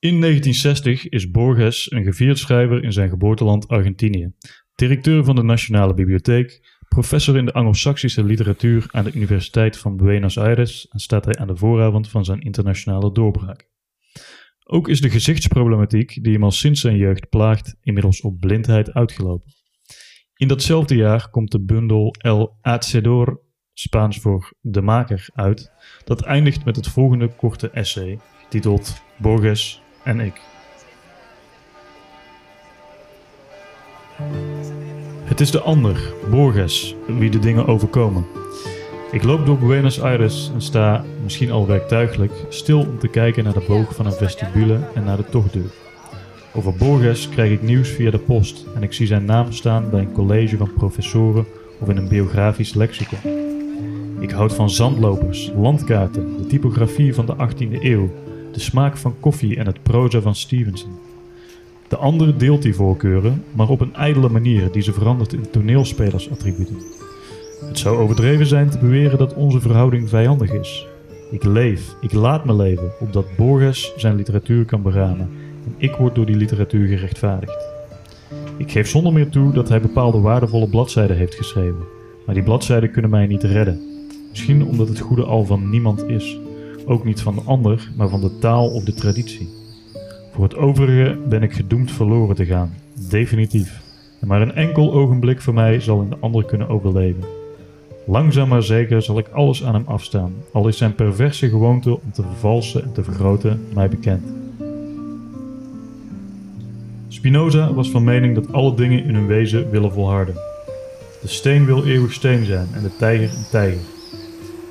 In 1960 is Borges een gevierd schrijver in zijn geboorteland Argentinië, directeur van de Nationale Bibliotheek, professor in de Anglo-Saxische literatuur aan de Universiteit van Buenos Aires en staat hij aan de vooravond van zijn internationale doorbraak. Ook is de gezichtsproblematiek die hem al sinds zijn jeugd plaagt inmiddels op blindheid uitgelopen. In datzelfde jaar komt de bundel El Hacedor, Spaans voor de maker, uit, dat eindigt met het volgende korte essay, getiteld Borges en ik. Het is de ander, Borges, wie de dingen overkomen. Ik loop door Buenos Aires en sta, misschien al werktuigelijk, stil om te kijken naar de boog van een vestibule en naar de tochtdeur. Over Borges krijg ik nieuws via de post en ik zie zijn naam staan bij een college van professoren of in een biografisch lexicon. Ik houd van zandlopers, landkaarten, de typografie van de 18e eeuw, de smaak van koffie en het proza van Stevenson. De ander deelt die voorkeuren, maar op een ijdele manier die ze verandert in toneelspelersattributen. Het zou overdreven zijn te beweren dat onze verhouding vijandig is. Ik leef, ik laat me leven, opdat Borges zijn literatuur kan beramen en ik word door die literatuur gerechtvaardigd. Ik geef zonder meer toe dat hij bepaalde waardevolle bladzijden heeft geschreven, maar die bladzijden kunnen mij niet redden. Misschien omdat het goede al van niemand is, ook niet van de ander, maar van de taal of de traditie. Voor het overige ben ik gedoemd verloren te gaan, definitief. Maar een enkel ogenblik voor mij zal in de ander kunnen overleven. Langzaam maar zeker zal ik alles aan hem afstaan, al is zijn perverse gewoonte om te vervalsen en te vergroten mij bekend. Spinoza was van mening dat alle dingen in hun wezen willen volharden. De steen wil eeuwig steen zijn en de tijger een tijger.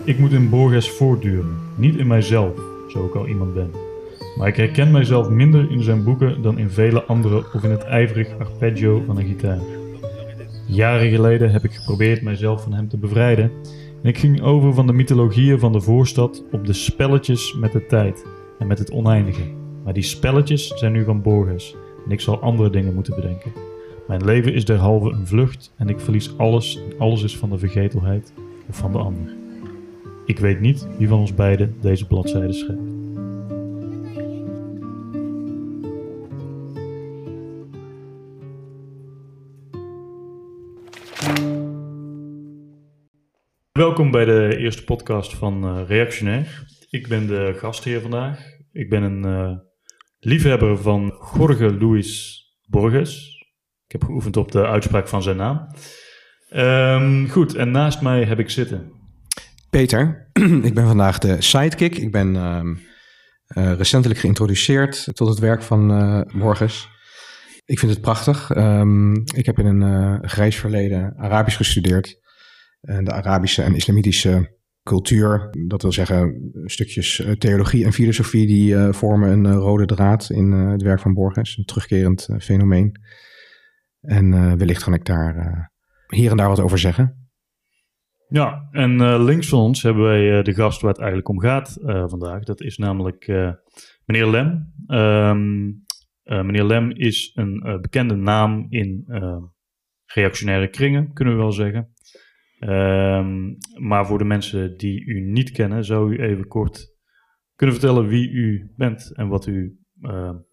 Ik moet in Borges voortduren, niet in mijzelf, zo ik al iemand ben. Maar ik herken mijzelf minder in zijn boeken dan in vele andere of in het ijverig arpeggio van een gitaar. Jaren geleden heb ik geprobeerd mijzelf van hem te bevrijden en ik ging over van de mythologieën van de voorstad op de spelletjes met de tijd en met het oneindige. Maar die spelletjes zijn nu van Borges en ik zal andere dingen moeten bedenken. Mijn leven is derhalve een vlucht en ik verlies alles en alles is van de vergetelheid of van de ander. Ik weet niet wie van ons beiden deze bladzijde schrijft. Welkom bij de eerste podcast van uh, Reactionair. Ik ben de gastheer vandaag. Ik ben een uh, liefhebber van Jorge Luis Borges. Ik heb geoefend op de uitspraak van zijn naam. Um, goed, en naast mij heb ik zitten. Peter, ik ben vandaag de sidekick. Ik ben uh, uh, recentelijk geïntroduceerd tot het werk van Borges. Ik vind het prachtig. Um, ik heb in een grijs verleden Arabisch gestudeerd de Arabische en islamitische cultuur. Dat wil zeggen, stukjes eh, theologie en filosofie die vormen een rode draad in het werk van Borges. Een terugkerend fenomeen. En wellicht kan ik daar hier en daar wat over zeggen. Ja, en links van ons hebben wij de gast waar het eigenlijk om gaat vandaag. Dat is namelijk meneer Lem. Um, meneer Lem is een bekende naam in reactionaire kringen, kunnen we wel zeggen. Um, maar voor de mensen die u niet kennen, zou u even kort kunnen vertellen wie u bent en wat u,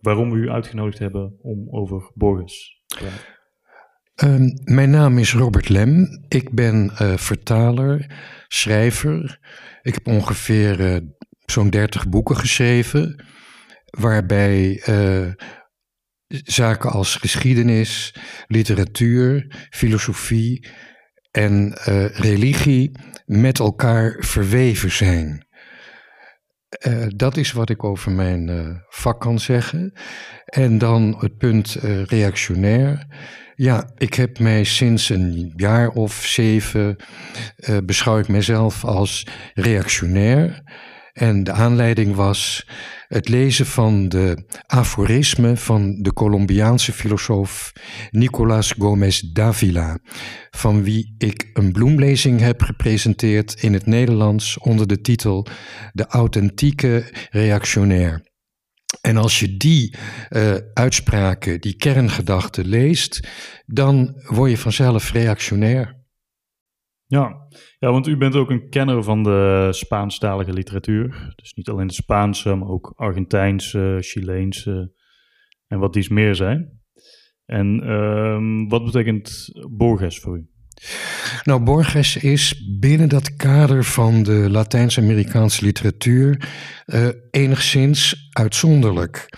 waarom we u uitgenodigd hebben om over Borges te. Um, mijn naam is Robert Lem. Ik ben uh, vertaler, schrijver. Ik heb ongeveer uh, zo'n dertig boeken geschreven, waarbij zaken als geschiedenis, literatuur, filosofie en religie met elkaar verweven zijn. Uh, dat is wat ik over mijn uh, vak kan zeggen. En dan het punt reactionair. Ja, ik heb mij sinds een jaar of zeven beschouw ik mezelf als reactionair. En de aanleiding was het lezen van de aforismen van de Colombiaanse filosoof Nicolás Gómez Davila, van wie ik een bloemlezing heb gepresenteerd in het Nederlands onder de titel De authentieke reactionair. En als je die uh, uitspraken, die kerngedachten leest, dan word je vanzelf reactionair. Ja. ja, want u bent ook een kenner van de Spaanstalige literatuur. Dus niet alleen de Spaanse, maar ook Argentijnse, Chileense en wat dies meer zijn. En ehm, wat betekent Borges voor u? Nou, Borges is binnen dat kader van de Latijns-Amerikaanse literatuur uh, enigszins uitzonderlijk.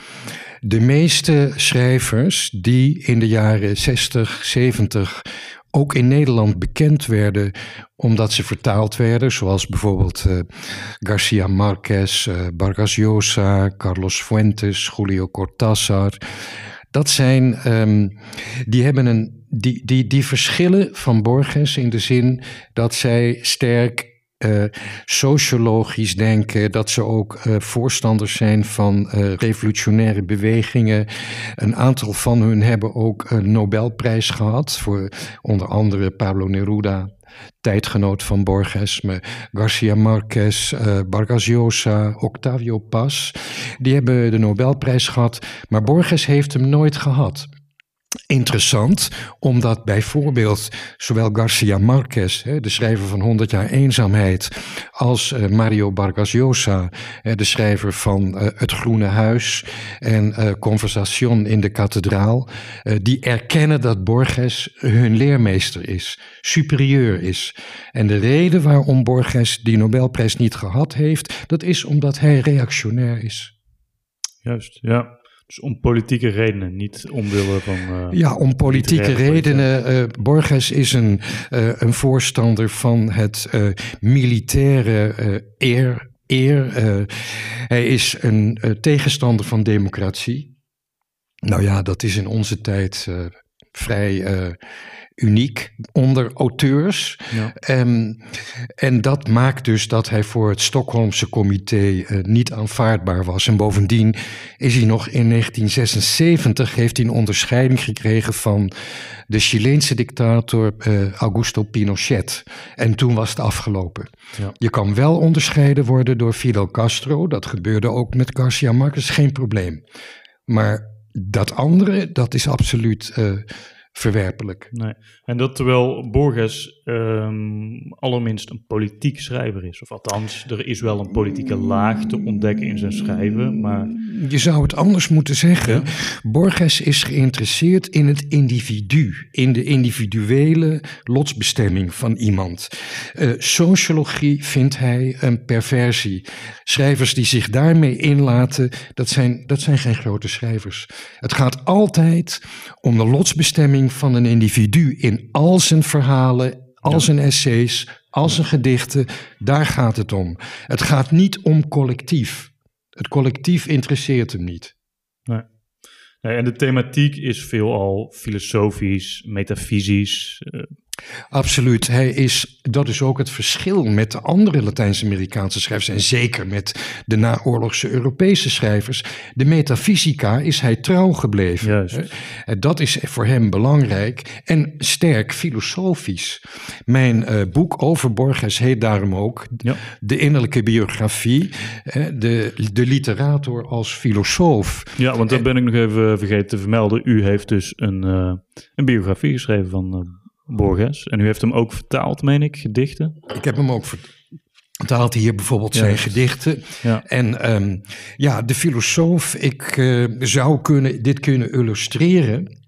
De meeste schrijvers die in de jaren 60, 70 ook in Nederland bekend werden omdat ze vertaald werden, zoals bijvoorbeeld uh, Garcia Marquez, uh, Vargas Llosa, Carlos Fuentes, Julio Cortázar. Dat zijn, um, die hebben een, die, die, die verschillen van Borges in de zin dat zij sterk uh, sociologisch denken, dat ze ook uh, voorstanders zijn van uh, revolutionaire bewegingen. Een aantal van hun hebben ook een Nobelprijs gehad, voor onder andere Pablo Neruda, tijdgenoot van Borges, maar Garcia Marquez, uh, Vargas Llosa, Octavio Paz. Die hebben de Nobelprijs gehad, maar Borges heeft hem nooit gehad. Interessant, omdat bijvoorbeeld zowel Garcia Marquez, de schrijver van 100 jaar eenzaamheid, als uh, Mario Vargas Llosa, de schrijver van uh, Het Groene Huis en uh, Conversation in de Kathedraal, die erkennen dat Borges hun leermeester is, superieur is. En de reden waarom Borges die Nobelprijs niet gehad heeft, dat is omdat hij reactionair is. Juist, ja. Dus om politieke redenen, niet omwille van. Uh, ja, om politieke redenen. Uh, Borges is een, uh, een voorstander van het militaire eer. eer. hij is een tegenstander van democratie. Nou ja, dat is in onze tijd vrij uniek onder auteurs. Ja. Um, en dat maakt dus dat hij voor het Stockholmse comité uh, niet aanvaardbaar was. En bovendien is hij nog in 1976 heeft hij een onderscheiding gekregen van de Chileense dictator uh, Augusto Pinochet. En toen was het afgelopen. Ja. Je kan wel onderscheiden worden door Fidel Castro. Dat gebeurde ook met Garcia Marquez, geen probleem. Maar dat andere, dat is absoluut uh, verwerpelijk. Nee. En dat terwijl Borges um, allerminst een politiek schrijver is. Of althans, er is wel een politieke laag te ontdekken in zijn schrijven, maar... Je zou het anders moeten zeggen. Borges is geïnteresseerd in het individu, in de individuele lotsbestemming van iemand. Uh, sociologie vindt hij een perversie. Schrijvers die zich daarmee inlaten, dat zijn, dat zijn geen grote schrijvers. Het gaat altijd om de lotsbestemming van een individu in al zijn verhalen, al zijn essays, al zijn gedichten. Daar gaat het om. Het gaat niet om collectief. Het collectief interesseert hem niet. Nee. nee en de thematiek is veelal filosofisch, metafysisch. Absoluut. Hij is, dat is ook het verschil met de andere Latijns-Amerikaanse schrijvers en zeker met de naoorlogse Europese schrijvers. De metafysica is hij trouw gebleven. Juist. Dat is voor hem belangrijk en sterk filosofisch. Mijn uh, boek over Borges heet daarom ook ja. De innerlijke biografie, de, de literator als filosoof. Ja, want dat ben ik nog even vergeten te vermelden. U heeft dus een, uh, een biografie geschreven van uh, Borges. En u heeft hem ook vertaald, meen ik, gedichten? Ik heb hem ook vertaald hier bijvoorbeeld ja, zijn gedichten. Ja. En um, ja, de filosoof, ik uh, zou kunnen, dit kunnen illustreren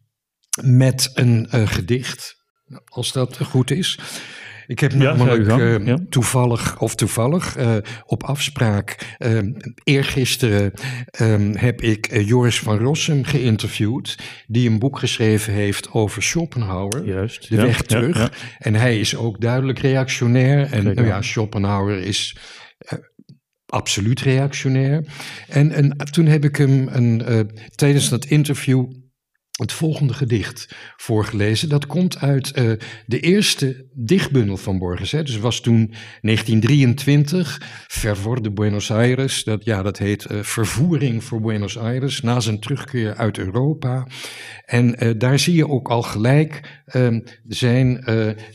met een uh, gedicht, als dat goed is. Ik heb namelijk uh, ja. toevallig, of toevallig, uh, op afspraak, uh, eergisteren ehm, heb ik Joris van Rossum geïnterviewd, die een boek geschreven heeft over Schopenhauer, Juist, De Weg Terug. En hij is ook duidelijk reactionair. En nou ja, Schopenhauer is absoluut reactionair. En, en toen heb ik hem een, tijdens dat interview het volgende gedicht voorgelezen. Dat komt uit uh, de eerste dichtbundel van Borges. Hè. Dus was toen 1923, Fervor de Buenos Aires. Dat, ja, dat heet uh, Vervoering voor Buenos Aires, na zijn terugkeer uit Europa. En uh, daar zie je ook al gelijk ehm, zijn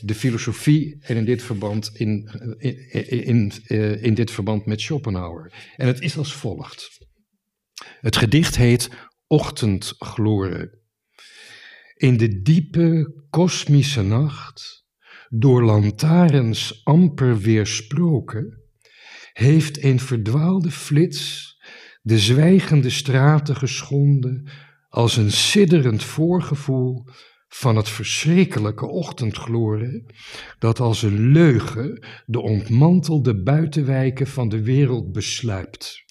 de filosofie, en in dit verband, in, in, in, in dit verband met Schopenhauer. En het is als volgt. Het gedicht heet Ochtendgloren. In de diepe kosmische nacht door lantaarns amper weersproken, heeft een verdwaalde flits de zwijgende straten geschonden als een sidderend voorgevoel van het verschrikkelijke ochtendgloren dat als een leugen de ontmantelde buitenwijken van de wereld besluipt.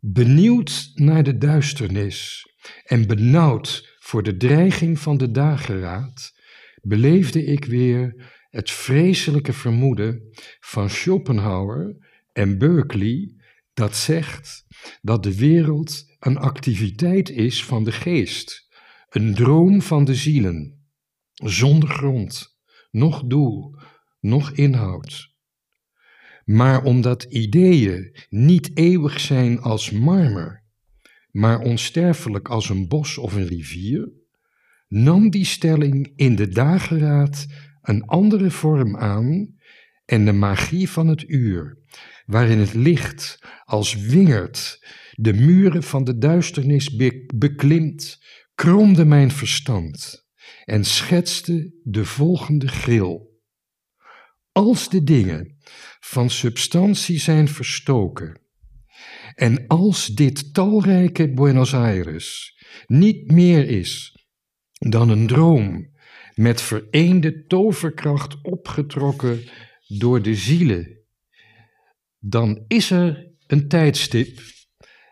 Benieuwd naar de duisternis en benauwd voor de dreiging van de dageraad, beleefde ik weer het vreselijke vermoeden van Schopenhauer en Berkeley dat zegt dat de wereld een activiteit is van de geest, een droom van de zielen, zonder grond, noch doel, noch inhoud. Maar omdat ideeën niet eeuwig zijn als marmer, maar onsterfelijk als een bos of een rivier, nam die stelling in de dageraad een andere vorm aan en de magie van het uur, waarin het licht als wingerd de muren van de duisternis beklimt, kromde mijn verstand en schetste de volgende gril. Als de dingen van substantie zijn verstoken, en als dit talrijke Buenos Aires niet meer is dan een droom met vereende toverkracht opgetrokken door de zielen, dan is er een tijdstip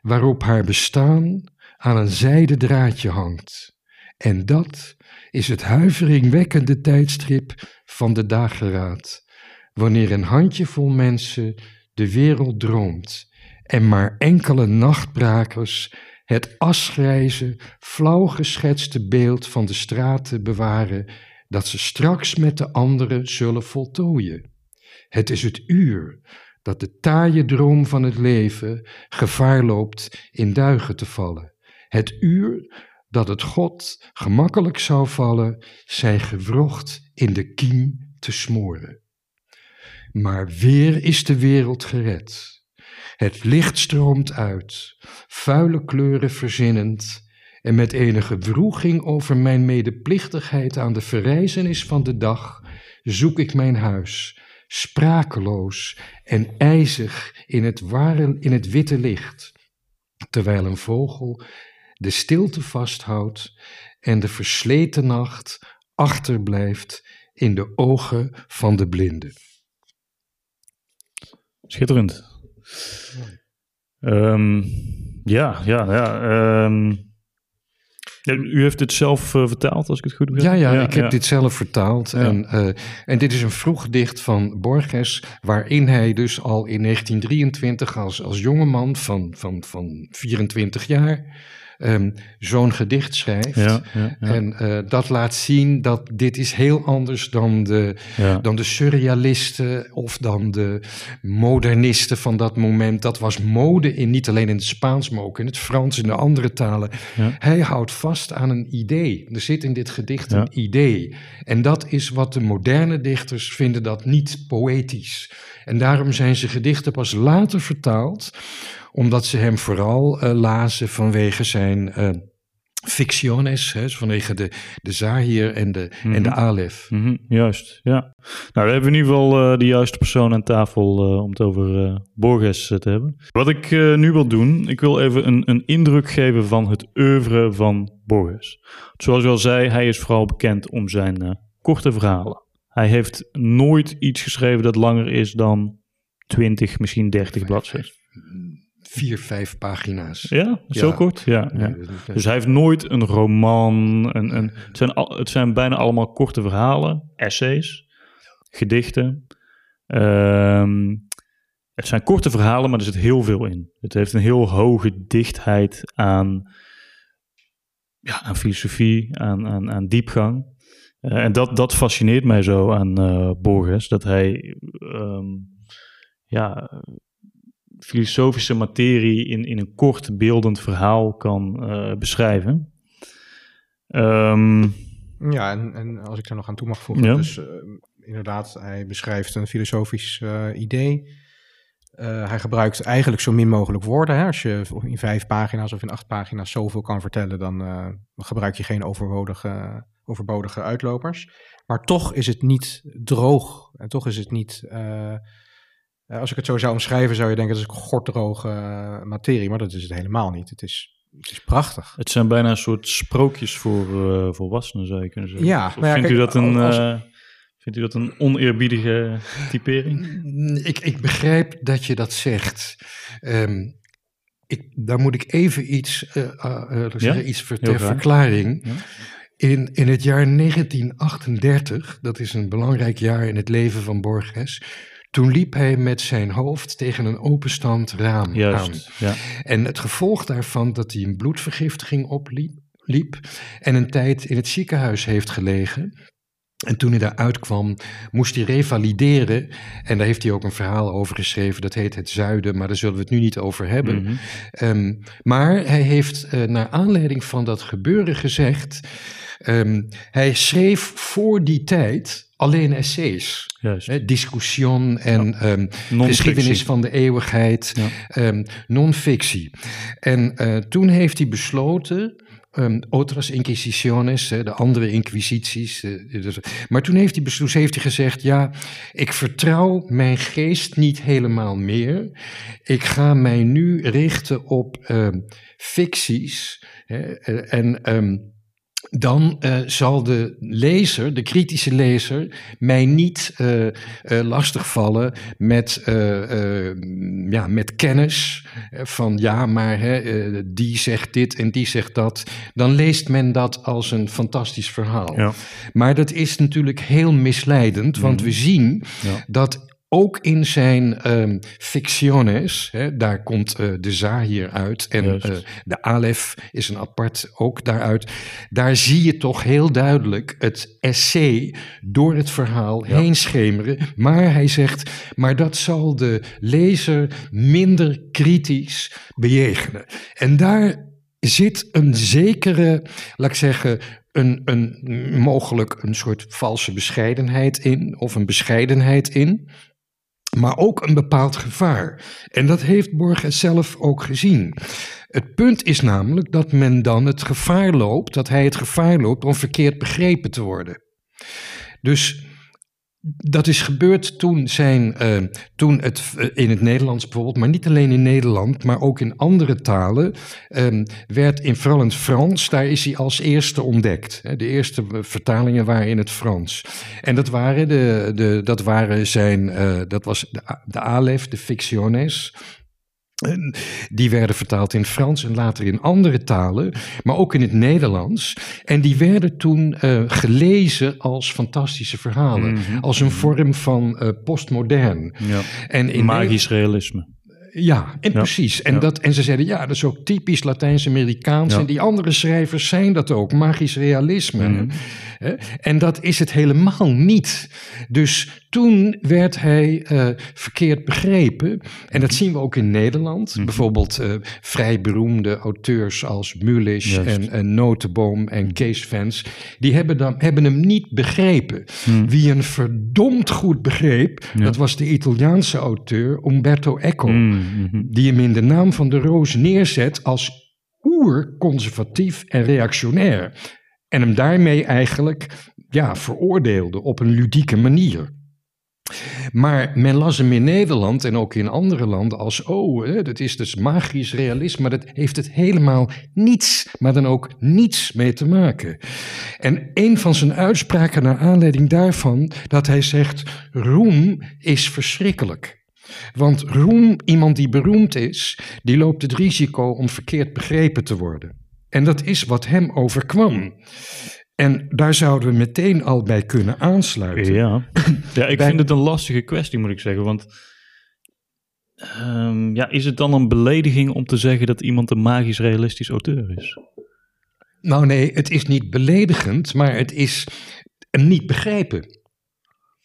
waarop haar bestaan aan een zijden draadje hangt. En dat is het huiveringwekkende tijdstip van de dageraad, wanneer een handjevol mensen de wereld droomt en maar enkele nachtbrakers het asgrijze, flauw geschetste beeld van de straten bewaren dat ze straks met de anderen zullen voltooien. Het is het uur dat de taaie droom van het leven gevaar loopt in duigen te vallen. Het uur dat het God gemakkelijk zou vallen zijn gewrocht in de kiem te smoren. Maar weer is de wereld gered. Het licht stroomt uit, vuile kleuren verzinnend, en met enige wroeging over mijn medeplichtigheid aan de verrijzenis van de dag, zoek ik mijn huis, sprakeloos en ijzig in het, ware, in het witte licht, terwijl een vogel de stilte vasthoudt en de versleten nacht achterblijft in de ogen van de blinde. Schitterend. Um, ja, ja, ja. Um, u heeft dit zelf uh, vertaald, als ik het goed begrijp? Ja, ja, ik heb dit zelf vertaald. En, uh, en dit is een vroeg gedicht van Borges, waarin hij dus al in 1923 als, als jongeman van, van, van 24 jaar um, zo'n gedicht schrijft. Ja, ja, ja. En uh, dat laat zien dat dit is heel anders dan de, dan de surrealisten of dan de modernisten van dat moment. Dat was mode in niet alleen in het Spaans, maar ook in het Frans en de andere talen. Hij houdt vast aan een idee. Er zit in dit gedicht een idee. En dat is wat de moderne dichters vinden dat niet poëtisch. En daarom zijn ze gedichten pas later vertaald omdat ze hem vooral uh, lazen vanwege zijn uh, fictiones, hè, vanwege de, de Zahir en de, mm en de mhm. Alef. Mm -hmm, juist, ja. Nou, we hebben in ieder geval uh, de juiste persoon aan tafel om het over Borges te hebben. Wat ik nu wil doen, ik wil even een, een indruk geven van het oeuvre van Borges. Zoals u al zei, hij is vooral bekend om zijn korte verhalen. Hij heeft nooit iets geschreven dat langer is dan 20, misschien 30 bladzijden vier, vijf pagina's. Ja, zo kort? Ja, ja. Dus hij heeft nooit een roman. Een, een, het, zijn al, het zijn bijna allemaal korte verhalen, essays, gedichten. Um, het zijn korte verhalen, maar er zit heel veel in. Het heeft een heel hoge dichtheid aan, ja, aan filosofie, aan, aan, aan diepgang. Uh, en dat, dat fascineert mij zo aan uh, Borges, dat hij um, ja, filosofische materie in, in een kort beeldend verhaal kan uh, beschrijven. Um, ja, en, en, als ik er nog aan toe mag voegen, ja. dus uh, inderdaad, hij beschrijft een filosofisch uh, idee. hij gebruikt eigenlijk zo min mogelijk woorden. Hè? Als je in vijf pagina's of in acht pagina's zoveel kan vertellen, dan gebruik je geen overbodige overbodige uitlopers. Maar toch is het niet droog. En toch is het niet. Eh, eh, als ik het zo zou omschrijven, zou je denken dat is een gorddroge eh, materie. Maar dat is het helemaal niet. Het is, het is prachtig. Het zijn bijna een soort sprookjes voor uh, volwassenen, zou je kunnen zeggen. Ja, vindt, kijk, u dat een, als- eh, vindt u dat een oneerbiedige typering? Ik, ik begrijp dat je dat zegt. Ehm, ik, daar moet ik even iets, eh, eh, eh, iets ver- heel ter verklaring. Ja. In, in het jaar 1938, dat is een belangrijk jaar in het leven van Borges, toen liep hij met zijn hoofd tegen een openstand raam aan. Ja. En het gevolg daarvan dat hij een bloedvergiftiging opliep liep en een tijd in het ziekenhuis heeft gelegen. En toen hij daaruit kwam, moest hij revalideren. En daar heeft hij ook een verhaal over geschreven. Dat heet Het Zuiden, maar daar zullen we het nu niet over hebben. Mhm. Ehm, maar hij heeft eh, naar aanleiding van dat gebeuren gezegd. ehm, hij schreef voor die tijd alleen essays. Juist. Hè, discussion en ehm, geschiedenis van de eeuwigheid, Ja. ehm, non-fictie. En eh, toen heeft hij besloten, ehm, otras inquisiciones, de andere inquisities. eh, dus- maar toen heeft, hij heeft hij gezegd, ja, ik vertrouw mijn geest niet helemaal meer. Ik ga mij nu richten op ehm, ficties. Hè, en... ehm, dan eh, zal de lezer, de kritische lezer, mij niet eh, eh, lastigvallen met, ja, met kennis van ja, maar hè, die zegt dit en die zegt dat. Dan leest men dat als een fantastisch verhaal. Ja. Maar dat is natuurlijk heel misleidend, want Mhm. we zien Ja. dat ook in zijn ehm fictiones, hè, daar komt eh, de Zahir uit en eh, de Alef is een apart ook daaruit. Daar zie je toch heel duidelijk het essay door het verhaal Ja. heen schemeren. Maar hij zegt, maar dat zal de lezer minder kritisch bejegenen. En daar zit een zekere, laat ik zeggen, een, een, mogelijk een soort valse bescheidenheid in, of een bescheidenheid in. Maar ook een bepaald gevaar. En dat heeft Borges zelf ook gezien. Het punt is namelijk dat men dan het gevaar loopt, dat hij het gevaar loopt om verkeerd begrepen te worden. Dus dat is gebeurd toen, zijn, eh, toen het eh, in het Nederlands bijvoorbeeld, maar niet alleen in Nederland, maar ook in andere talen, ehm, werd in, vooral in het Frans, daar is hij als eerste ontdekt. De eerste eh, vertalingen waren in het Frans. En dat waren, de, de, dat waren zijn, dat was de, de Alef, de Fictiones. Die werden vertaald in Frans en later in andere talen, maar ook in het Nederlands. En die werden toen eh, gelezen als fantastische verhalen, Mhm. als een vorm van eh, postmodern. Ja. En in Magisch realisme. ja, en Ja, precies. En, ja. dat, en ze zeiden, ja, dat is ook typisch Latijns-Amerikaans. Ja. En die andere schrijvers zijn dat ook, magisch realisme. Mhm. En dat is het helemaal niet. Dus toen werd hij eh, verkeerd begrepen. En dat zien we ook in Nederland. Mhm. Bijvoorbeeld eh, vrij beroemde auteurs als Mulisch en, en Notenboom en Kees Vens. Die hebben, dan, hebben hem niet begrepen. Mhm. Wie een verdomd goed begreep, Ja. dat was de Italiaanse auteur Umberto Eco mhm. die hem in de naam van de roos neerzet als oer-conservatief en reactionair. En hem daarmee eigenlijk ja, veroordeelde op een ludieke manier. Maar men las hem in Nederland en ook in andere landen als, oh, hè, dat is dus magisch realisme, maar dat heeft het helemaal niets, maar dan ook niets mee te maken. En een van zijn uitspraken naar aanleiding daarvan, dat hij zegt, roem is verschrikkelijk. Want roem, iemand die beroemd is, die loopt het risico om verkeerd begrepen te worden. En dat is wat hem overkwam. En daar zouden we meteen al bij kunnen aansluiten. Ja, ja ik Bij- vind het een lastige kwestie, moet ik zeggen. Want ehm, ja, is het dan een belediging om te zeggen dat iemand een magisch realistisch auteur is? Nou nee, het is niet beledigend, maar het is hem niet begrijpen.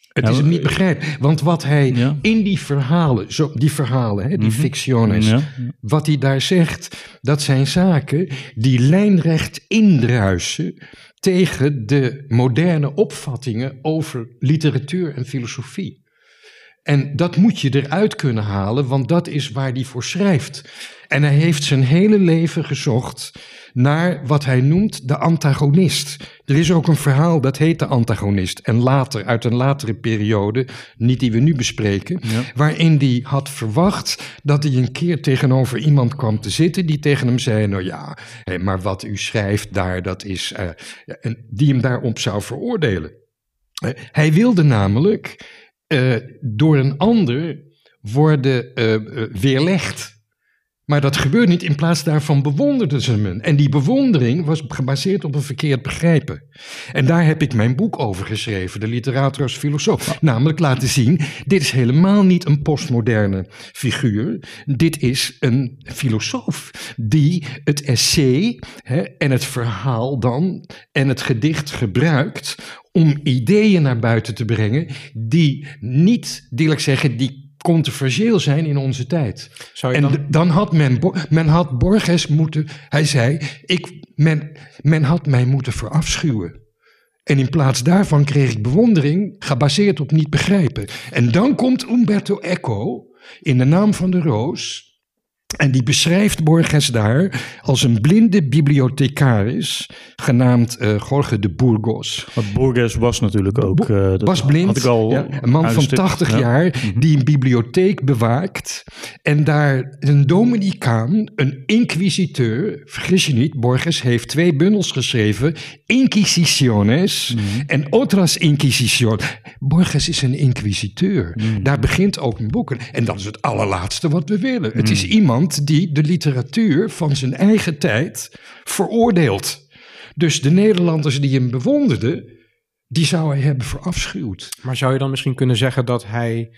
Het Ja, is hem maar- niet begrijpen. Want wat hij Ja. in die verhalen, zo, die verhalen, hè, die Mhm. fictiones, Ja, wat hij daar zegt, dat zijn zaken die lijnrecht indruisen tegen de moderne opvattingen over literatuur en filosofie. En dat moet je eruit kunnen halen, want dat is waar hij voor schrijft. En hij heeft zijn hele leven gezocht naar wat hij noemt de antagonist. Er is ook een verhaal dat heet de antagonist. En later, uit een latere periode, niet die we nu bespreken, waarin hij had verwacht dat hij een keer tegenover iemand kwam te zitten die tegen hem zei: Nou ja, maar wat u schrijft daar, dat is. Uh, die hem daarop zou veroordelen. Hij wilde namelijk uh, door een ander worden weerlegd. Maar dat gebeurt niet. In plaats daarvan bewonderden ze hem. En die bewondering was gebaseerd op een verkeerd begrijpen. En daar heb ik mijn boek over geschreven, De Literator als Filosoof. Namelijk laten zien, dit is helemaal niet een postmoderne figuur. Dit is een filosoof die het essay hè, en het verhaal dan en het gedicht gebruikt om ideeën naar buiten te brengen die niet, die ik zeggen, die controversieel zijn in onze tijd. Zou je en dan... dan had men, men had Borges moeten, hij zei, ik, men, men had mij moeten verafschuwen. En in plaats daarvan kreeg ik bewondering, gebaseerd op niet begrijpen. En dan komt Umberto Eco in de naam van de roos en die beschrijft Borges daar als een blinde bibliothecaris, genaamd uh, Jorge de Burgos. Want Borges was natuurlijk ook... Uh, was blind, ja, een man van 80 jaar, mhm. die een bibliotheek bewaakt. En daar een dominicaan, een inquisiteur, vergis je niet, Borges heeft twee bundels geschreven, Inquisiciones mm en Otras Inquisition. Borges is een inquisiteur. Mhm. Daar begint ook een boek. En dat is het allerlaatste wat we willen. Het is mhm. Iemand die de literatuur van zijn eigen tijd veroordeelt. Dus de Nederlanders die hem bewonderden, die zou hij hebben verafschuwd. Maar zou je dan misschien kunnen zeggen dat hij,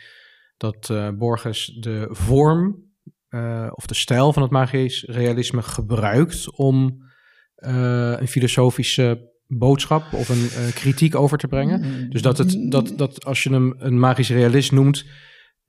dat uh, Borges de vorm uh, of de stijl van het magisch realisme gebruikt om uh, een filosofische boodschap of een kritiek over te brengen? Dus dat, het, dat, dat als je hem een magisch realist noemt,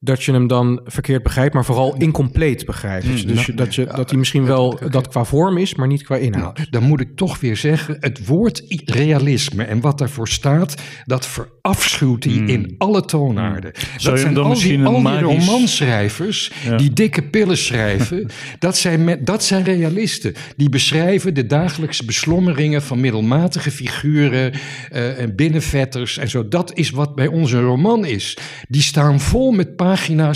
dat je hem dan verkeerd begrijpt, maar vooral incompleet begrijpt. Hmm, dus nou, dat, je, dat hij misschien wel dat qua vorm is, maar niet qua inhoud. Nou, dan moet ik toch weer zeggen, het woord realisme en wat daarvoor staat, dat verafschuwt hij hmm. in alle toonaarden. Hmm. Dat zijn dan al die, al die romanschrijvers die dikke pillen schrijven, dat, zijn dat zijn realisten. Die beschrijven de dagelijkse beslommeringen van middelmatige figuren uh, en binnenvetters en zo. Dat is wat bij ons een roman is. Die staan vol met pagina's,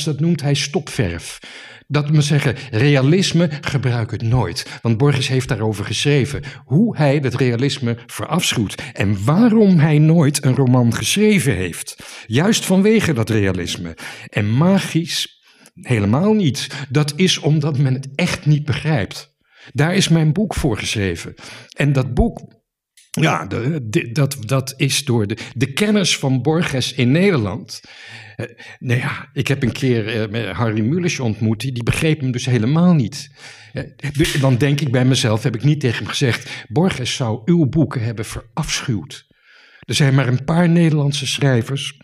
dat noemt hij stopverf. Dat moet zeggen, realisme gebruik het nooit. Want Borges heeft daarover geschreven. Hoe hij het realisme verafschuwt. En waarom hij nooit een roman geschreven heeft. Juist vanwege dat realisme. En magisch helemaal niet. Dat is omdat men het echt niet begrijpt. Daar is mijn boek voor geschreven. En dat boek ja, dat, dat is door de, de kennis van Borges in Nederland. Uh, nou ja, ik heb een keer uh, Harry Mulisch ontmoet, die, die begreep hem dus helemaal niet. Uh, dan denk ik bij mezelf, heb ik niet tegen hem gezegd, Borges zou uw boeken hebben verafschuwd. Er zijn maar een paar Nederlandse schrijvers.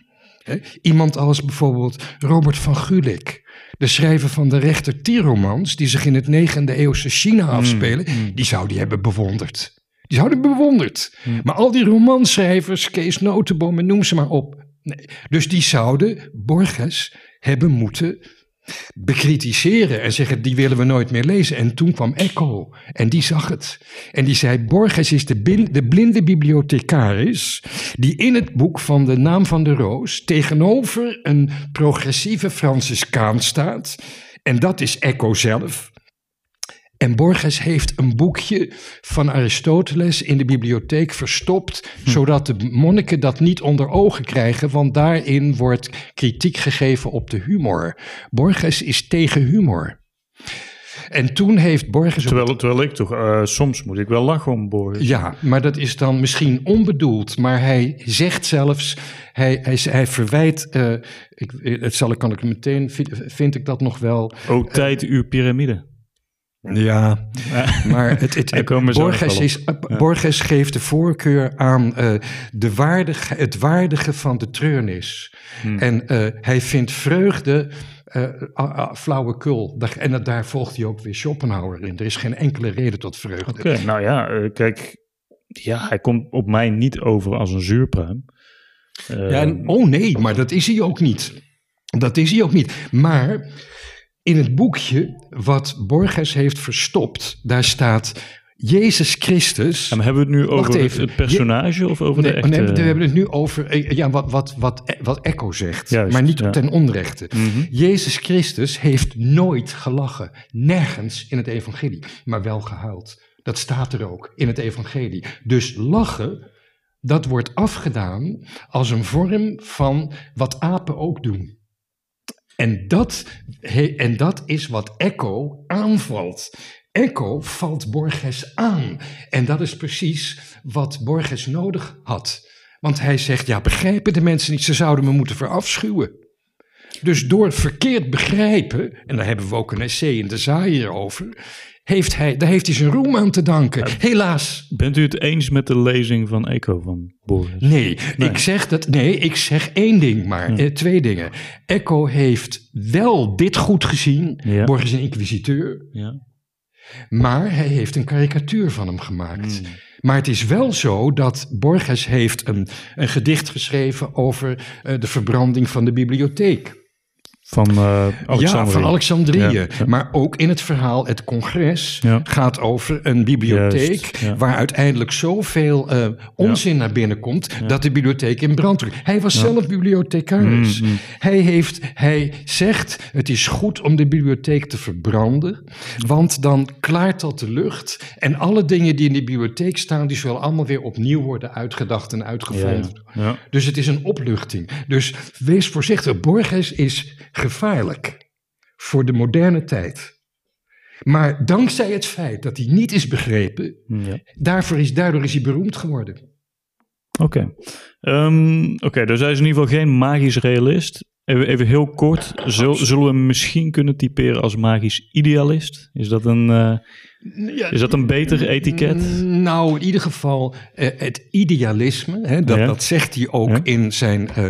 Hè? Iemand als bijvoorbeeld Robert van Gulik, de schrijver van de rechter Tieromans, die zich in het 9e eeuwse China mm, afspelen, mm. die zou die hebben bewonderd. Die zouden bewonderd. Hmm. Maar al die romanschrijvers, Kees Notenboom en noem ze maar op. Nee. Dus die zouden Borges hebben moeten bekritiseren en zeggen, die willen we nooit meer lezen. En toen kwam Echo en die zag het. En die zei, Borges is de, de blinde bibliothecaris die in het boek van de naam van de roos tegenover een progressieve Franciscaan staat. En dat is Echo zelf. En Borges heeft een boekje van Aristoteles in de bibliotheek verstopt, hm. zodat de monniken dat niet onder ogen krijgen, want daarin wordt kritiek gegeven op de humor. Borges is tegen humor. En toen heeft Borges. Terwijl, terwijl ik toch, uh, soms moet ik wel lachen om Borges. Ja, maar dat is dan misschien onbedoeld. Maar hij zegt zelfs, hij, hij, hij verwijt, uh, ik, het zal, kan ik meteen, vind, vind ik dat nog wel. Oh, tijd, uw piramide. Ja, maar het, het, Borges, is, Borges geeft de voorkeur aan uh, de waardige, het waardige van de treurnis. Hmm. En uh, hij vindt vreugde uh, flauwekul. En daar volgt hij ook weer Schopenhauer in. Er is geen enkele reden tot vreugde. Oké, nou ja, kijk, ja, hij komt op mij niet over als een zuurpruim. ja, en, oh nee, maar dat is hij ook niet. Dat is hij ook niet. Maar in het boekje wat Borges heeft verstopt, daar staat Jezus Christus. En hebben we het nu over even. het personage of over nee, de echte... nee, we hebben het nu over eh, ja, wat, wat, wat, wat Echo zegt, Juist, maar niet ja. ten onrechte. Mhm. Jezus Christus heeft nooit gelachen, nergens in het evangelie, maar wel gehuild. Dat staat er ook in het evangelie. Dus lachen, dat wordt afgedaan als een vorm van wat apen ook doen. En dat, en dat is wat Echo aanvalt. Echo valt Borges aan. En dat is precies wat Borges nodig had. Want hij zegt, ja, begrijpen de mensen niet, ze zouden me moeten verafschuwen. Dus door verkeerd begrijpen, en daar hebben we ook een essay in de Zaaier over, heeft hij, daar heeft hij zijn roem aan te danken. Helaas, Bent u het eens met de lezing van Eco van Borges? Nee, ik zeg dat. Nee, ik zeg één ding maar. Eh, twee dingen. Echo heeft wel dit goed gezien. Ja. Borges is een inquisiteur. Ja. Maar hij heeft een karikatuur van hem gemaakt. Hmm. Maar het is wel zo dat Borges heeft een, een gedicht geschreven over eh, de verbranding van de bibliotheek. Van Alexandrië. Ja, van Alexandrië. Ja, ja. Maar ook in het verhaal Het Congres Ja. gaat over een bibliotheek Juist, waar uiteindelijk zoveel eh, onzin naar binnen komt dat de bibliotheek in brand drukt. Hij was zelf bibliothecaris. Mm, mm. Hij, heeft, hij zegt het is goed om de bibliotheek te verbranden, want dan klaart dat de lucht en alle dingen die in de bibliotheek staan, die zullen allemaal weer opnieuw worden uitgedacht en uitgevonden. Dus het is een opluchting. Dus wees voorzichtig. Borges is gevaarlijk voor de moderne tijd. Maar dankzij het feit dat hij niet is begrepen, Ja. daarvoor is, daardoor is hij beroemd geworden. Oké. Ehm, Oké, dus hij is in ieder geval geen magisch realist. Even, even heel kort. Zul- zullen we hem misschien kunnen typeren als magisch idealist? Is dat een, is dat een beter etiket? Nou, in ieder geval eh, het idealisme, hè, dat, Ja. dat zegt hij ook Ja. in zijn, eh,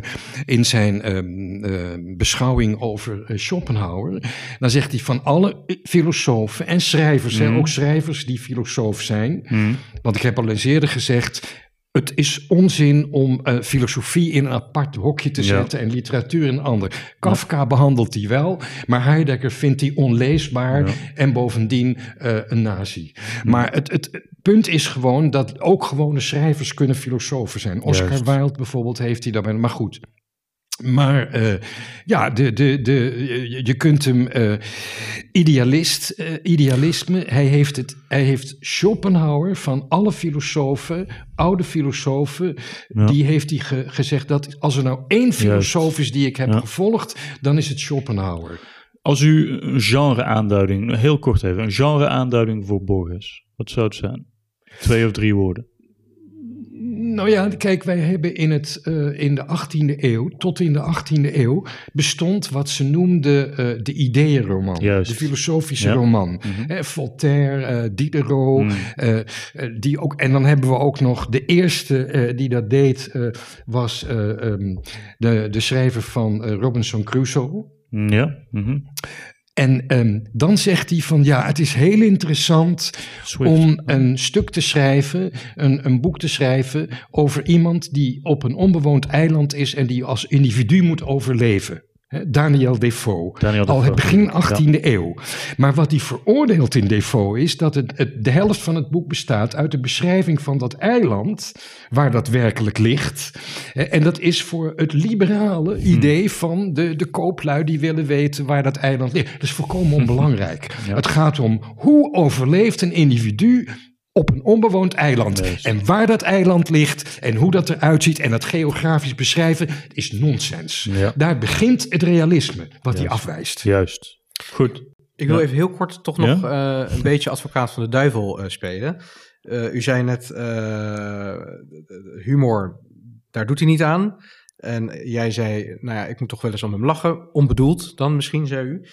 in zijn ehm, eh, beschouwing over Schopenhauer. Dan zegt hij van alle filosofen en schrijvers, hè, Mhm. ook schrijvers die filosoof zijn. Hm. Want ik heb al eens eerder gezegd. Het is onzin om eh, filosofie in een apart hokje te Ja. zetten en literatuur in een ander. Kafka behandelt die wel, maar Heidegger vindt die onleesbaar Ja. en bovendien eh, een nazi. Maar het, het, punt is gewoon dat ook gewone schrijvers kunnen filosofen zijn. Oscar. Wilde bijvoorbeeld heeft hij daarbij, maar goed. Maar eh, ja, de, de, de, je, kunt hem eh, idealist, eh, idealisme, hij heeft, het, hij heeft Schopenhauer van alle filosofen, oude filosofen, Ja. die heeft hij ge- gezegd dat als er nou één filosoof is die ik heb Ja. gevolgd, dan is het Schopenhauer. Als u een genre-aanduiding, heel kort even, een genre-aanduiding voor Borges, wat zou het zijn? Twee of drie woorden. Nou ja, kijk, wij hebben in, het, eh, in de 18e eeuw, tot in de 18e eeuw, bestond wat ze noemden eh, de ideeënroman. De filosofische Ja. roman. Hè, Voltaire, eh, Diderot, Mm. die ook, en dan hebben we ook nog de eerste die dat deed, was eh, ehm, de, de schrijver van Robinson Crusoe. Ja. mhm. En ehm, dan zegt hij van ja, het is heel interessant Swift. om een stuk te schrijven, een, een boek te schrijven over iemand die op een onbewoond eiland is en die als individu moet overleven. Daniel Defoe. Daniel Al het begin 18e eeuw. Maar wat hij veroordeelt in Defoe is dat het, het, de helft van het boek bestaat uit de beschrijving van dat eiland waar dat werkelijk ligt. En dat is voor het liberale idee van de, de kooplui die willen weten waar dat eiland ligt. Dat is volkomen onbelangrijk. Ja. Het gaat om hoe overleeft een individu op een onbewoond eiland. En waar dat eiland ligt en hoe dat eruit ziet en dat geografisch beschrijven is nonsens. Ja. Daar begint het realisme wat hij afwijst. Juist. Goed. Ik wil Ja. even heel kort toch nog eh, een beetje advocaat van de duivel eh, spelen. Eh, u zei net, eh, humor, daar doet hij niet aan. En jij zei, nou ja, ik moet toch wel eens om hem lachen. Onbedoeld dan misschien, zei u.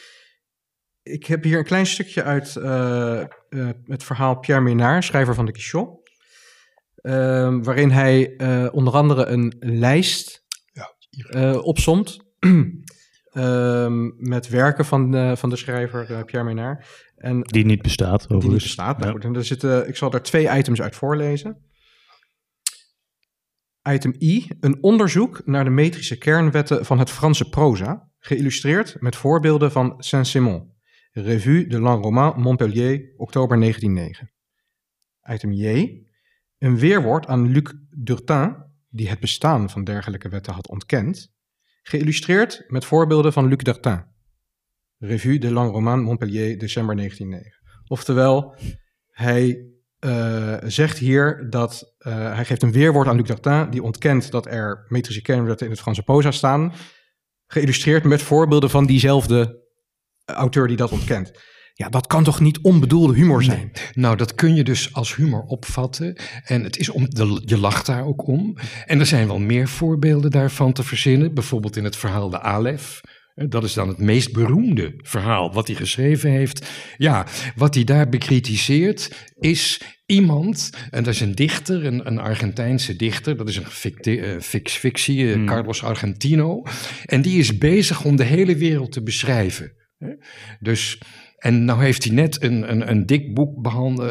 Ik heb hier een klein stukje uit eh, eh, het verhaal Pierre Ménard, schrijver van de Quichot. Ehm, waarin hij eh, onder andere een lijst eh opsomt. ehm, met werken van, de- van de schrijver eh, Pierre Ménard. En Die niet bestaat, die niet bestaat. Nou Ja. goed, en er zitten, ik zal er twee items uit voorlezen. Item I, een onderzoek naar de metrische kernwetten van het Franse proza. geïllustreerd met voorbeelden van Saint-Simon. Revue de l'Enroman Montpellier, oktober 1909. Item J. Een weerwoord aan Luc Durtin, die het bestaan van dergelijke wetten had ontkend. Geïllustreerd met voorbeelden van Luc Durtin. Revue de l'Enroman Montpellier, december 1909. Oftewel, hij uh, zegt hier dat uh, hij geeft een weerwoord aan Luc Dartin die ontkent dat er metrische kernwetten in het Franse proza staan, geïllustreerd met voorbeelden van diezelfde auteur die dat ontkent. Ja, dat kan toch niet onbedoelde humor zijn? Nou, dat kun je dus als humor opvatten. En het is om, je lacht daar ook om. En er zijn wel meer voorbeelden daarvan te verzinnen. Bijvoorbeeld in het verhaal De Alef. Dat is dan het meest beroemde verhaal wat hij geschreven heeft. Ja, wat hij daar bekritiseert is iemand, en dat is een dichter, een, een Argentijnse dichter, dat is een fictie, uh, fictie uh, Carlos Argentino. En die is bezig om de hele wereld te beschrijven. Dus en nou heeft hij net een, een, een dik boek behand, uh,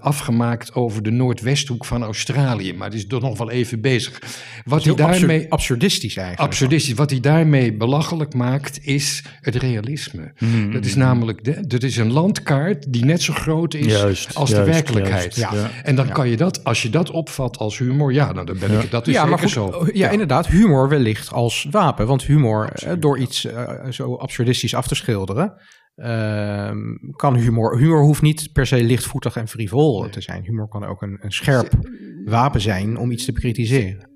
afgemaakt over de Noordwesthoek van Australië. Maar die is er nog wel even bezig. Wat hij daarmee, absurdistisch eigenlijk. Absurdistisch. Wat hij daarmee belachelijk maakt is het realisme. Mm. Dat is namelijk de, dat is een landkaart die net zo groot is juist, als juist, de werkelijkheid. Ja. Ja. En dan kan je dat, als je dat opvat als humor, ja, nou, dan ben ik dat is ja, maar goed, zo. Ja, inderdaad, humor wellicht als wapen. Want humor, uh, door iets uh, zo absurdistisch af te schilderen uh, kan humor. Humor hoeft niet per se lichtvoetig en frivol nee. te zijn. Humor kan ook een, een scherp wapen zijn om iets te bekritiseren.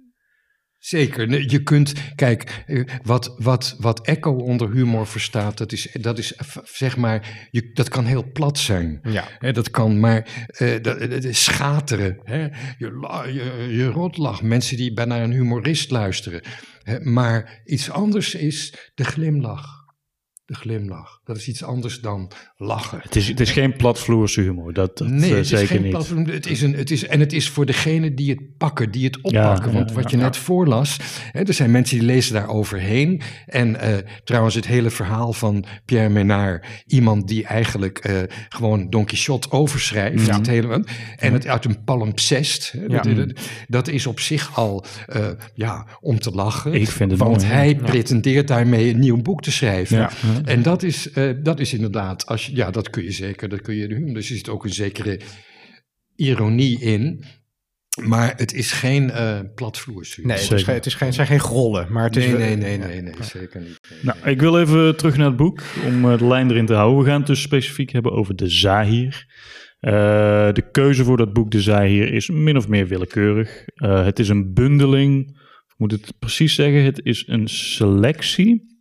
Zeker. Je kunt, kijk, eh, wat, wat, wat Echo onder humor verstaat, dat is, dat is zeg maar, je, dat kan heel plat zijn. Ja. He, dat kan maar uh, dat, dat schateren. Hè? Je, je, je rotlach, mensen die bij naar een humorist luisteren. He, maar iets anders is de glimlach de glimlach. Dat is iets anders dan lachen. Het is, het is geen platvloerse humor, dat, dat nee, uh, het zeker is geen niet. Platvloer, het is een, het is, en het is voor degene die het pakken, die het oppakken. Ja, Want ja, wat je net voorlas, hè, er zijn mensen die lezen daar overheen. En uh, trouwens het hele verhaal van Pierre Menard, iemand die eigenlijk uh, gewoon Don Quixote overschrijft. Ja. Het hele, en het uit een palimpsest. Dat, dat, dat is op zich al uh, ja, om te lachen. Ik vind het Want mooi, hij pretendeert daarmee een nieuw boek te schrijven. Ja. En dat is, uh, dat is inderdaad, als je, ja, dat kun je zeker, dat kun je doen. Dus er zit ook een zekere ironie in. Maar het is geen uh, platvloersuur. Nee, het, is het, is geen, het zijn geen grollen, maar het is... nee, nee, nee, nee, nee, zeker niet. Nee, Nou, ik wil even terug naar het boek om eh, de lijn erin te houden. We gaan het dus specifiek hebben over de Zahir. Uh, de keuze voor dat boek De Zahir is min of meer willekeurig. Uh, het is een bundeling, ik moet het precies zeggen, het is een selectie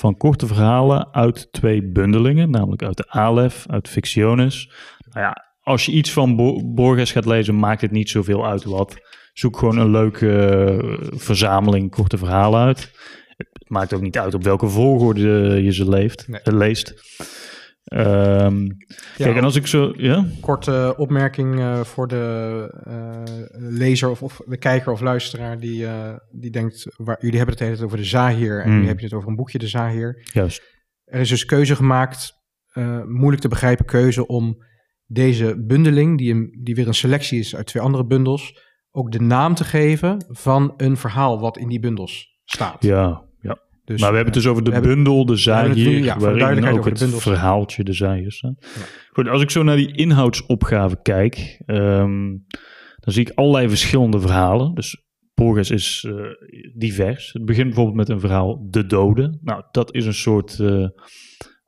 van korte verhalen uit twee bundelingen, namelijk uit de Aleph, uit Fictiones. Nou ja, als je iets van Bo Borges gaat lezen, maakt het niet zoveel uit wat. Zoek gewoon een leuke uh, verzameling korte verhalen uit. Het maakt ook niet uit op welke volgorde je ze leeft, Nee. uh, leest. Um, Ja, kijk, en als ik zo... Ja? Korte opmerking uh, voor de uh, lezer of, of, de kijker of luisteraar die, uh, die denkt... Waar, jullie hebben het hele over de Zahir en Mm. nu heb je het over een boekje, de Zahir. Juist. Er is dus keuze gemaakt, moeilijk te begrijpen keuze om deze bundeling, die, een, die weer een selectie is uit twee andere bundels, ook de naam te geven van een verhaal wat in die bundels staat. Ja. Dus, maar we hebben het dus over de bundel, de Zahir, ja, waarin ook het verhaaltje de staat. Goed, als ik zo naar die inhoudsopgave kijk, ehm, dan zie ik allerlei verschillende verhalen. Dus Borges is eh, divers. Het begint bijvoorbeeld met een verhaal De Dode. Nou, dat is een soort, eh, een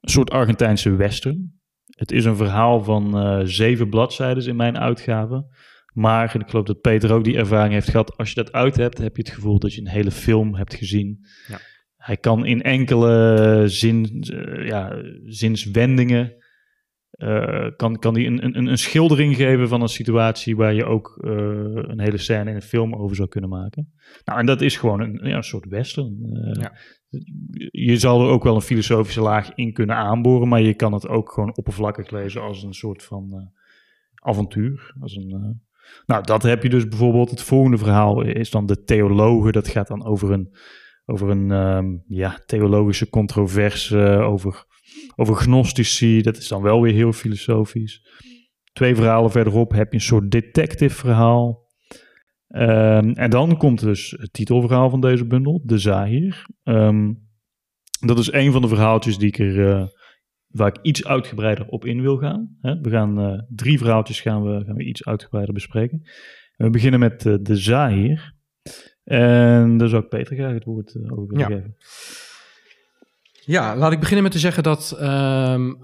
soort Argentijnse western. Het is een verhaal van eh, zeven bladzijden in mijn uitgave. Maar en ik geloof dat Peter ook die ervaring heeft gehad. Als je dat uit hebt, heb je het gevoel dat je een hele film hebt gezien. Ja. Hij kan in enkele zin, eh, ja, zinswendingen. eh, kan, kan hij een, een, een schildering geven van een situatie waar je ook eh, een hele scène in een film over zou kunnen maken. Nou, en dat is gewoon een, ja, een soort western. Ja. Je zal er ook wel een filosofische laag in kunnen aanboren, maar je kan het ook gewoon oppervlakkig lezen als een soort van avontuur. Als een, nou, dat heb je dus bijvoorbeeld. Het volgende verhaal is dan de theologen. Dat gaat dan over een, over een ehm, ja, theologische controverse, eh, over, over gnostici. Dat is dan wel weer heel filosofisch. Twee verhalen verderop heb je een soort detective verhaal. Ehm, en dan komt dus het titelverhaal van deze bundel, De Zahir. Ehm, Dat is een van de verhaaltjes die ik er, eh, waar ik iets uitgebreider op in wil gaan. Hè? We gaan eh, drie verhaaltjes gaan we, gaan we iets uitgebreider bespreken. We beginnen met de Zahir. En daar zou ik Peter graag het woord eh, over willen Ja. geven. Ja, laat ik beginnen met te zeggen dat ehm, eh,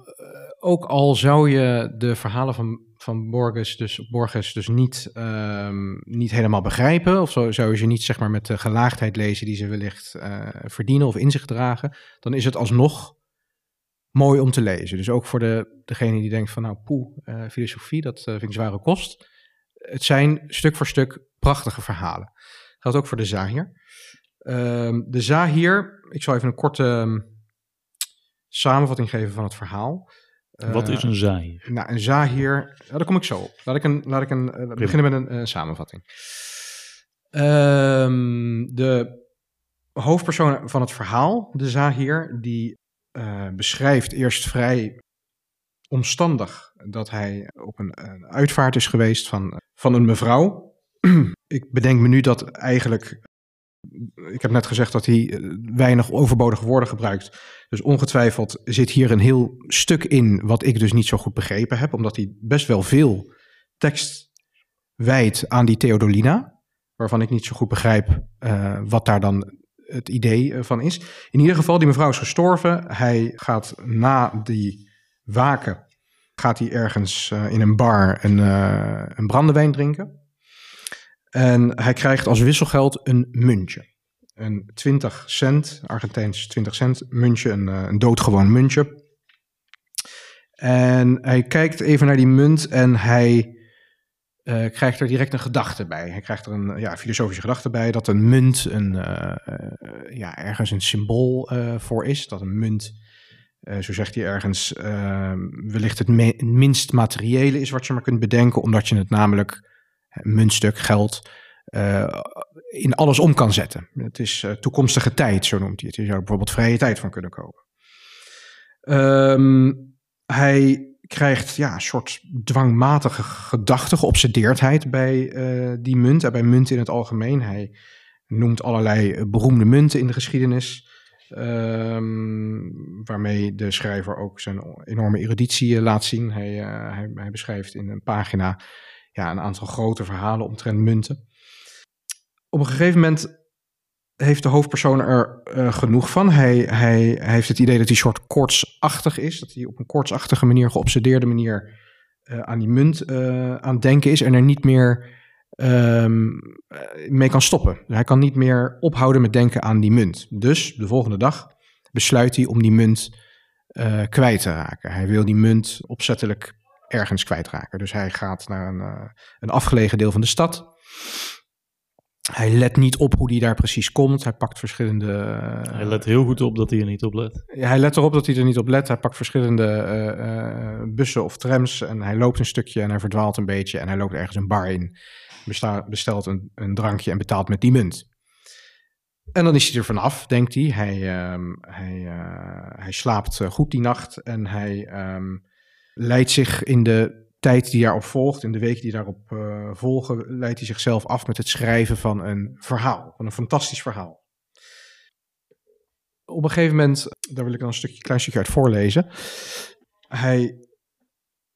ook al zou je de verhalen van, van Borges, dus, Borges dus niet, ehm, niet helemaal begrijpen, of zo, zou je ze niet zeg maar, met de gelaagdheid lezen die ze wellicht eh, verdienen of in zich dragen, dan is het alsnog mooi om te lezen. Dus ook voor de, degene die denkt van nou poeh, eh, filosofie, dat vind ik zware kost. Het zijn stuk voor stuk prachtige verhalen. Geldt ook voor de Zahir. Ehm, de Zahir, ik zal even een korte ehm, samenvatting geven van het verhaal. Wat Eh, is een Zahir? nou, een Zahir, daar kom ik zo op. Laat ik, een, laat ik een, eh, beginnen met een eh, samenvatting. Ehm, de hoofdpersoon van het verhaal, de Zahir, die eh, beschrijft eerst vrij omstandig dat hij op een, een uitvaart is geweest van, van een mevrouw. ik bedenk me nu dat eigenlijk, ik heb net gezegd dat hij eh, weinig overbodige woorden gebruikt. Dus ongetwijfeld zit hier een heel stuk in wat ik dus niet zo goed begrepen heb, omdat hij best wel veel tekst wijdt aan die Theodolina, waarvan ik niet zo goed begrijp eh, wat daar dan het idee eh, van is. In ieder geval, die mevrouw is gestorven. Hij gaat na die waken, gaat hij ergens in een bar een, eh, een brandewijn drinken. En hij krijgt als wisselgeld een muntje. Een 20 cent, Argentijns 20 cent muntje, een, eh, een doodgewoon muntje. En hij kijkt even naar die munt en hij eh, krijgt er direct een gedachte bij. Hij krijgt er een ja, filosofische gedachte bij dat een munt een, eh, ja, ergens een symbool voor is. Dat een munt, zo zegt hij ergens, wellicht het minst materiële is wat je maar kunt bedenken, omdat je het namelijk, muntstuk, geld, eh, in alles om kan zetten. Het is eh, toekomstige tijd, zo noemt hij het. Je zou er bijvoorbeeld vrije tijd van kunnen kopen. Ehm, hij krijgt ja, een soort dwangmatige gedachte, geobsedeerdheid bij eh, die munt en bij munten in het algemeen. Hij noemt allerlei beroemde munten in de geschiedenis, ehm, waarmee de schrijver ook zijn enorme eruditie laat zien. Hij, hij beschrijft in een pagina ja, een aantal grote verhalen omtrent munten. Op een gegeven moment heeft de hoofdpersoon er eh, genoeg van. Hij, hij, heeft het idee dat hij soort koortsachtig is. Dat hij op een koortsachtige manier, geobsedeerde manier eh, aan die munt eh, aan denken is. En er niet meer ehm, eh, mee kan stoppen. Hij kan niet meer ophouden met denken aan die munt. Dus de volgende dag besluit hij om die munt kwijt te raken. Hij wil die munt opzettelijk ergens kwijtraken. Dus hij gaat naar een, eh, een afgelegen deel van de stad. Hij let niet op hoe die daar precies komt. Hij pakt verschillende. eh, Hij let heel goed op dat hij er niet op let. hij let erop dat hij er niet op let. Hij pakt verschillende eh, bussen of trams en hij loopt een stukje en hij verdwaalt een beetje en hij loopt ergens een bar in, besta- bestelt een, een drankje en betaalt met die munt. En dan is hij er vanaf, denkt hij. Hij, ehm, hij, hij slaapt goed die nacht en hij ehm, leidt zich in de tijd die daarop volgt, in de weken die daarop eh, volgen, leidt hij zichzelf af met het schrijven van een verhaal, van een fantastisch verhaal op een gegeven moment, daar wil ik dan een stukje, klein stukje uit voorlezen. Hij,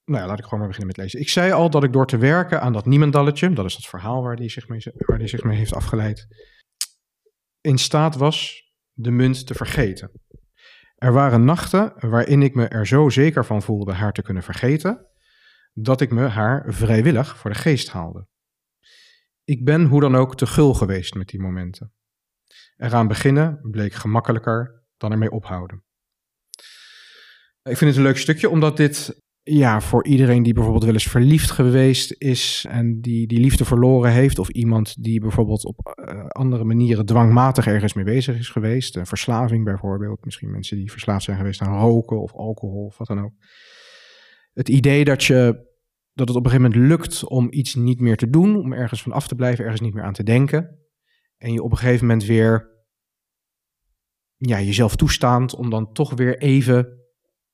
nou ja, laat ik gewoon maar beginnen met lezen. Ik zei al dat ik door te werken aan dat niemendalletje, dat is dat verhaal waar hij zich mee, waar hij zich mee heeft afgeleid, in staat was de munt te vergeten. Er waren nachten waarin ik me er zo zeker van voelde haar te kunnen vergeten, dat ik me haar vrijwillig voor de geest haalde. Ik ben hoe dan ook te gul geweest met die momenten. Eraan beginnen bleek gemakkelijker dan ermee ophouden. Ik vind het een leuk stukje, omdat dit ja, voor iedereen die bijvoorbeeld wel eens verliefd geweest is en die die liefde verloren heeft, of iemand die bijvoorbeeld op eh, andere manieren dwangmatig ergens mee bezig is geweest, een verslaving bijvoorbeeld, misschien mensen die verslaafd zijn geweest aan roken of alcohol of wat dan ook. Het idee dat, je, dat het op een gegeven moment lukt om iets niet meer te doen, om ergens van af te blijven, ergens niet meer aan te denken, en je op een gegeven moment weer ja, jezelf toestaand om dan toch weer even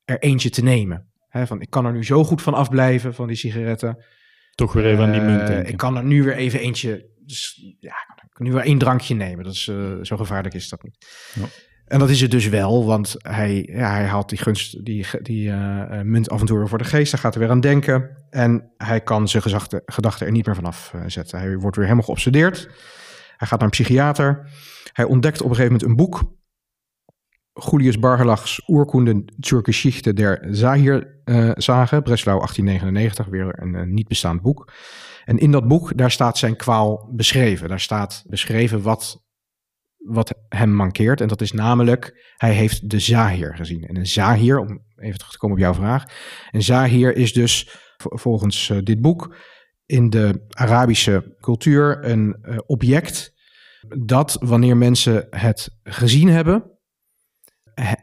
er eentje te nemen. Hè, van, ik kan er nu zo goed van afblijven, van die sigaretten. Toch weer even aan die munt Eh, denken. Ik kan er nu weer even eentje, dus, ja, ik kan nu weer één drankje nemen. Dat is, eh, zo gevaarlijk is dat niet. Ja. En dat is het dus wel, want hij, ja, hij haalt die, gunst, die, die uh, muntavonturen voor de geest. Hij gaat er weer aan denken. En hij kan zijn gedachten, gedachten er niet meer vanaf uh, zetten. Hij wordt weer helemaal geobsedeerd. Hij gaat naar een psychiater. Hij ontdekt op een gegeven moment een boek. Julius Bargelachs Oerkunde zur Geschichte der Zahir-zagen. Breslau 1899, weer een, een niet bestaand boek. En in dat boek, daar staat zijn kwaal beschreven. Daar staat beschreven wat wat hem mankeert. En dat is namelijk, hij heeft de Zahir gezien. En een Zahir, om even terug te komen op jouw vraag. Een Zahir is dus volgens uh, dit boek in de Arabische cultuur een object dat wanneer mensen het gezien hebben,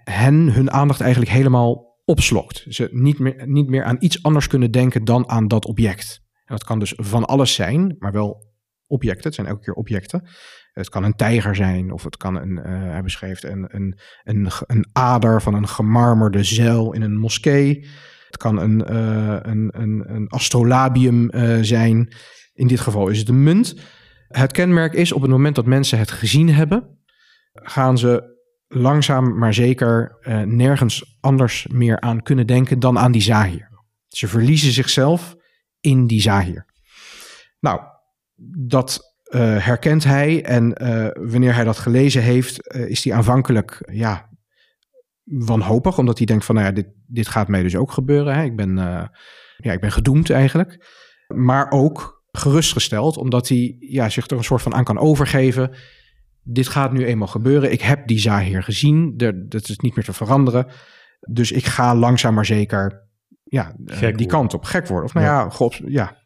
hen hun aandacht eigenlijk helemaal opslokt. Ze niet meer, niet meer aan iets anders kunnen denken dan aan dat object. En dat kan dus van alles zijn, maar wel objecten. Het zijn elke keer objecten. Het kan een tijger zijn, of het kan een, uh, hij beschreef een, een, een, een ader van een gemarmerde zeil in een moskee. Het kan een, uh, een, een, een astrolabium uh, zijn. In dit geval is het een munt. Het kenmerk is op het moment dat mensen het gezien hebben, gaan ze langzaam maar zeker nergens anders meer aan kunnen denken dan aan die zahir. Ze verliezen zichzelf in die zahir. Nou, dat uh, herkent hij. En uh, wanneer hij dat gelezen heeft, is hij aanvankelijk ja, wanhopig. Omdat hij denkt van, nou ja, dit, dit gaat mij dus ook gebeuren. Hè. Ik, ben, ja, ik ben gedoemd eigenlijk. Maar ook gerustgesteld, omdat hij ja, zich er een soort van aan kan overgeven. Dit gaat nu eenmaal gebeuren. Ik heb die Zahir gezien. De, dat is niet meer te veranderen. Dus ik ga langzaam maar zeker ja, die worden. kant op. Gek worden. Of nou ja, ja, God, ja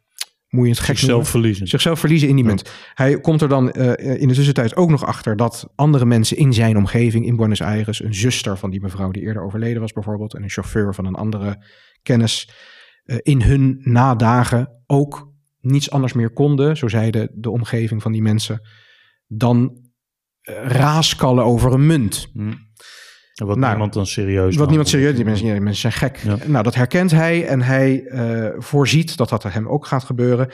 moet je het gek Zichzelf noemen. verliezen. Zichzelf verliezen in die munt. Hij komt er dan uh, in de tussentijd ook nog achter dat andere mensen in zijn omgeving in Buenos Aires, een zuster van die mevrouw die eerder overleden was bijvoorbeeld, en een chauffeur van een andere kennis, uh, in hun nadagen ook niets anders meer konden, zo zeiden de omgeving van die mensen, dan raaskallen over een munt. Hmm. Wat nou, niemand dan serieus Wat niemand serieus, die mensen, die mensen zijn gek. Ja. Nou, dat herkent hij en hij uh, voorziet dat dat hem ook gaat gebeuren.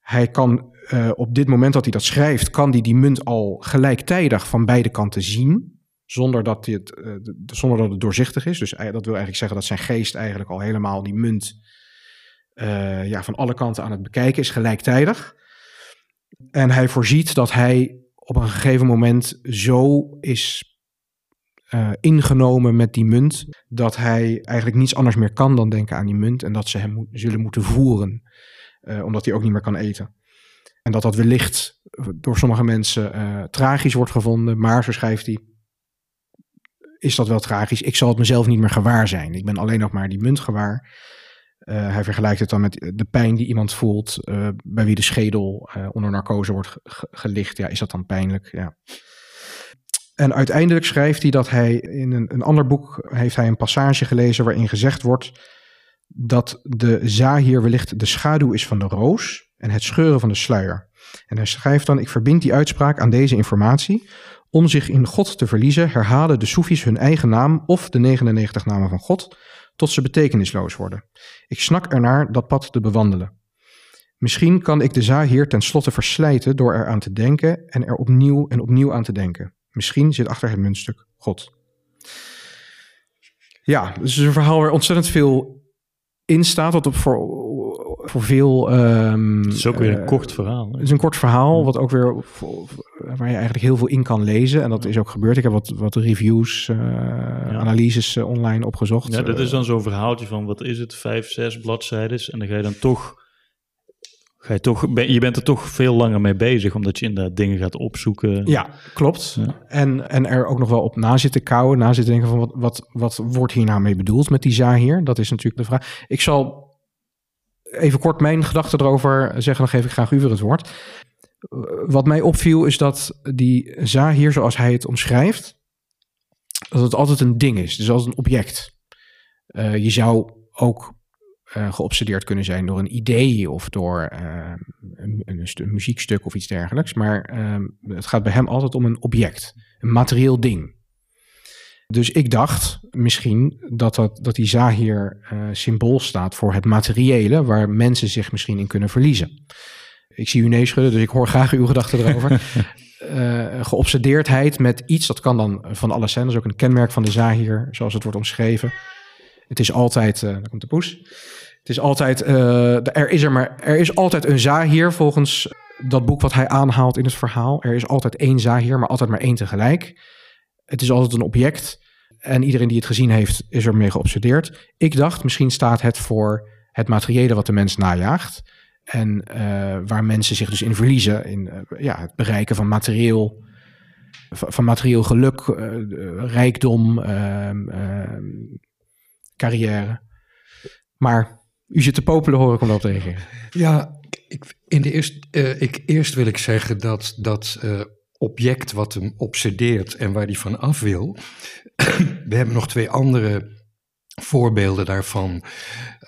Hij kan uh, op dit moment dat hij dat schrijft, kan hij die munt al gelijktijdig van beide kanten zien. Zonder dat, het, uh, zonder dat het doorzichtig is. Dus dat wil eigenlijk zeggen dat zijn geest eigenlijk al helemaal die munt ja, van alle kanten aan het bekijken is, gelijktijdig. En hij voorziet dat hij op een gegeven moment zo is uh, ingenomen met die munt, dat hij eigenlijk niets anders meer kan dan denken aan die munt en dat ze hem zullen moeten voeren, uh, omdat hij ook niet meer kan eten. En dat dat wellicht door sommige mensen uh, tragisch wordt gevonden, maar zo schrijft hij, is dat wel tragisch. Ik zal het mezelf niet meer gewaar zijn. Ik ben alleen nog maar die munt gewaar. Hij vergelijkt het dan met de pijn die iemand voelt bij wie de schedel onder narcose wordt gelicht. Ja, is dat dan pijnlijk? Ja. En uiteindelijk schrijft hij dat hij in een, een ander boek heeft hij een passage gelezen waarin gezegd wordt dat de zahir wellicht de schaduw is van de roos en het scheuren van de sluier. En hij schrijft dan: Ik verbind die uitspraak aan deze informatie. Om zich in God te verliezen, herhalen de Soefies hun eigen naam of de 99 namen van God, tot ze betekenisloos worden. Ik snak ernaar dat pad te bewandelen. Misschien kan ik de zahir tenslotte verslijten door eraan te denken en er opnieuw en opnieuw aan te denken. Misschien zit achter het muntstuk God. Ja, dus het is een verhaal waar ontzettend veel in staat, wat op voor, voor veel... Um, het is ook weer een uh, kort verhaal. Het is een kort verhaal, wat ook weer waar je eigenlijk heel veel in kan lezen. En dat is ook gebeurd. Ik heb wat, wat reviews, uh, ja. analyses uh, online opgezocht. Ja, dat is dan zo'n verhaaltje van, wat is het, vijf, zes bladzijden. En dan ga je dan toch ga je, toch, ben, je bent er toch veel langer mee bezig, omdat je inderdaad dingen gaat opzoeken. Ja, klopt. Ja. En, en er ook nog wel op na zitten kouwen, na zitten denken van wat, wat, wat wordt hier nou mee bedoeld met die Zahir? Dat is natuurlijk de vraag. Ik zal even kort mijn gedachten erover zeggen, dan geef ik graag u het woord. Wat mij opviel is dat die Zahir, zoals hij het omschrijft, dat het altijd een ding is, dus als een object. Uh, je zou ook uh, geobsedeerd kunnen zijn door een idee of door uh, een, een, een, muziekstuk of iets dergelijks. Maar uh, het gaat bij hem altijd om een object, een materieel ding. Dus ik dacht misschien dat, dat, dat die Zahir symbool staat voor het materiële, waar mensen zich misschien in kunnen verliezen. ik zie u nee schudden, dus ik hoor graag uw gedachten erover. geobsedeerdheid met iets, dat kan dan van alle zijn, dat is ook een kenmerk van de Zahir, zoals het wordt omschreven. Het is altijd, uh, daar komt de poes. Het is altijd, uh, er is er maar, er is altijd een Zahir volgens dat boek wat hij aanhaalt in het verhaal. Er is altijd één Zahir, maar altijd maar één tegelijk. Het is altijd een object. En iedereen die het gezien heeft, is ermee geobsedeerd. Ik dacht, misschien staat het voor het materiële wat de mens najaagt. En uh, waar mensen zich dus in verliezen. In uh, ja, het bereiken van materieel, van materieel geluk, rijkdom, ehm, ehm, carrière. Maar u zit te popelen, hoor ik dat te reageren. Ja, ik, in de eerst, ik, eerst wil ik zeggen dat dat object wat hem obsedeert en waar hij van af wil. We hebben nog twee andere voorbeelden daarvan.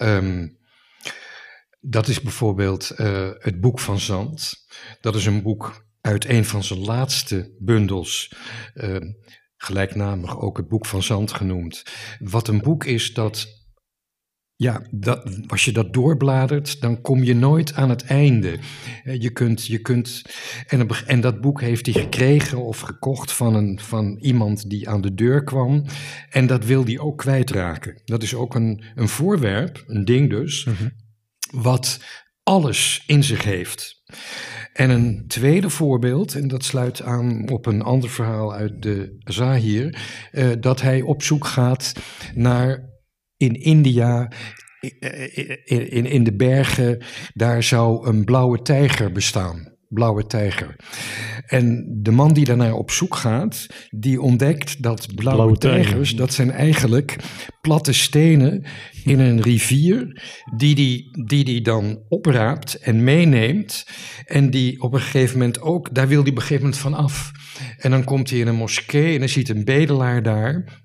Um, dat is bijvoorbeeld uh, het Boek van Zand. Dat is een boek uit een van zijn laatste bundels. Gelijknamig ook het Boek van Zand genoemd. Wat een boek is dat ja, dat, als je dat doorbladert, dan kom je nooit aan het einde. Je kunt, je kunt, en, en dat boek heeft hij gekregen of gekocht van, een, van iemand die aan de deur kwam. En dat wil hij ook kwijtraken. Dat is ook een, een voorwerp, een ding dus, mm-hmm. wat alles in zich heeft. En een tweede voorbeeld, en dat sluit aan op een ander verhaal uit de Zahir, uh, dat hij op zoek gaat naar in India, in, in de bergen, daar zou een blauwe tijger bestaan. Blauwe tijger. En de man die daarnaar op zoek gaat, die ontdekt dat blauwe, blauwe tijgers, dat zijn eigenlijk platte stenen in een rivier, die die, die die dan opraapt en meeneemt. En die op een gegeven moment ook, daar wil hij op een gegeven moment van af. En dan komt hij in een moskee en dan ziet een bedelaar daar.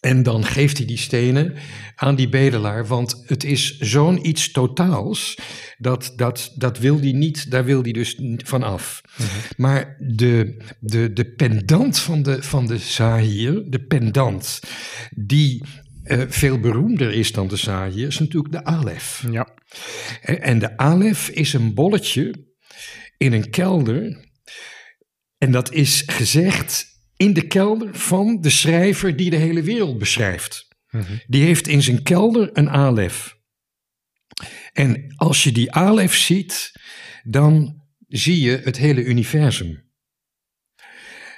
En dan geeft hij die stenen aan die bedelaar, want het is zo'n iets totaals, dat, dat, dat wil hij niet, daar wil hij dus van af. Mhm. Maar de, de, de pendant van de, van de Zahir, de pendant, die uh, veel beroemder is dan de Zahir, is natuurlijk de Alef. Ja. En de Alef is een bolletje in een kelder, en dat is gezegd in de kelder van de schrijver die de hele wereld beschrijft. Die heeft in zijn kelder een alef. En als je die alef ziet, dan zie je het hele universum.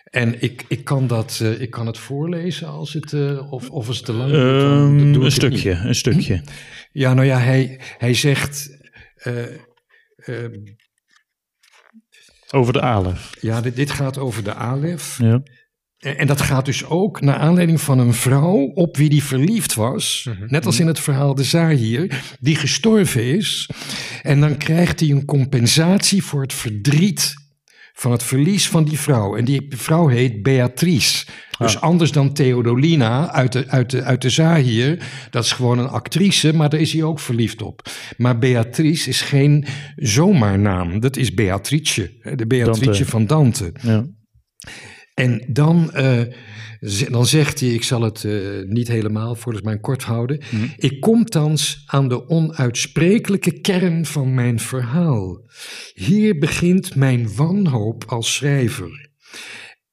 En ik, ik, kan, dat, uh, ik kan het voorlezen als het, uh, of, of als het te lang um, Een stukje, een stukje. Ja, nou ja, hij, hij zegt... Uh, over de alef. Ja, dit, dit gaat over de alef. Ja. En dat gaat dus ook naar aanleiding van een vrouw op wie die verliefd was. Mhm. Net als in het verhaal de Zahir, die gestorven is. En dan krijgt hij een compensatie voor het verdriet van het verlies van die vrouw. En die vrouw heet Beatrice. Dus ah. anders dan Theodolina uit de, uit, de, uit de Zahir. Dat is gewoon een actrice, maar daar is hij ook verliefd op. Maar Beatrice is geen zomaar naam. Dat is Beatrice. De Beatrice Dante. van Dante. Ja. En dan, uh, dan zegt hij, ik zal het uh, niet helemaal volgens mij kort houden. Mm. Ik kom thans aan de onuitsprekelijke kern van mijn verhaal. Hier begint mijn wanhoop als schrijver.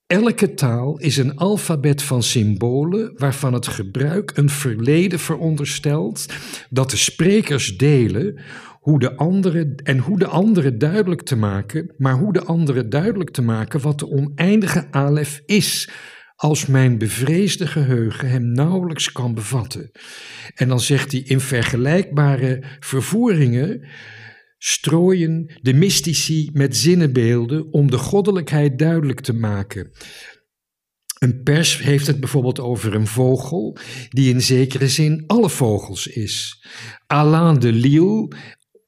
Elke taal is een alfabet van symbolen waarvan het gebruik een verleden veronderstelt dat de sprekers delen hoe de andere, en hoe de andere duidelijk te maken, maar hoe de andere duidelijk te maken wat de oneindige alef is, als mijn bevreesde geheugen hem nauwelijks kan bevatten. En dan zegt hij in vergelijkbare vervoeringen strooien de mystici met zinnenbeelden om de goddelijkheid duidelijk te maken. Een pers heeft het bijvoorbeeld over een vogel die in zekere zin alle vogels is. Alain de Lille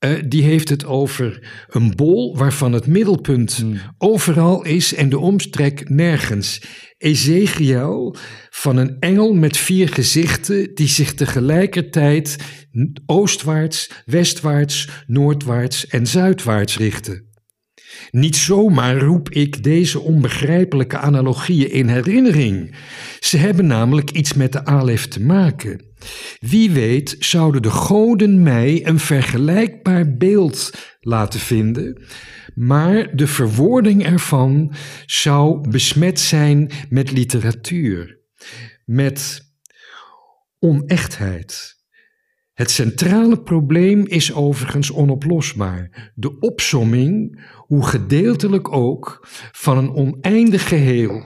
uh, die heeft het over een bol waarvan het middelpunt hmm. overal is en de omstrek nergens. Ezekiel van een engel met vier gezichten die zich tegelijkertijd oostwaarts, westwaarts, noordwaarts en zuidwaarts richten. Niet zomaar roep ik deze onbegrijpelijke analogieën in herinnering. Ze hebben namelijk iets met de alef te maken. Wie weet zouden de goden mij een vergelijkbaar beeld laten vinden, maar de verwoording ervan zou besmet zijn met literatuur, met onechtheid. Het centrale probleem is overigens onoplosbaar. De opsomming, hoe gedeeltelijk ook, van een oneindig geheel.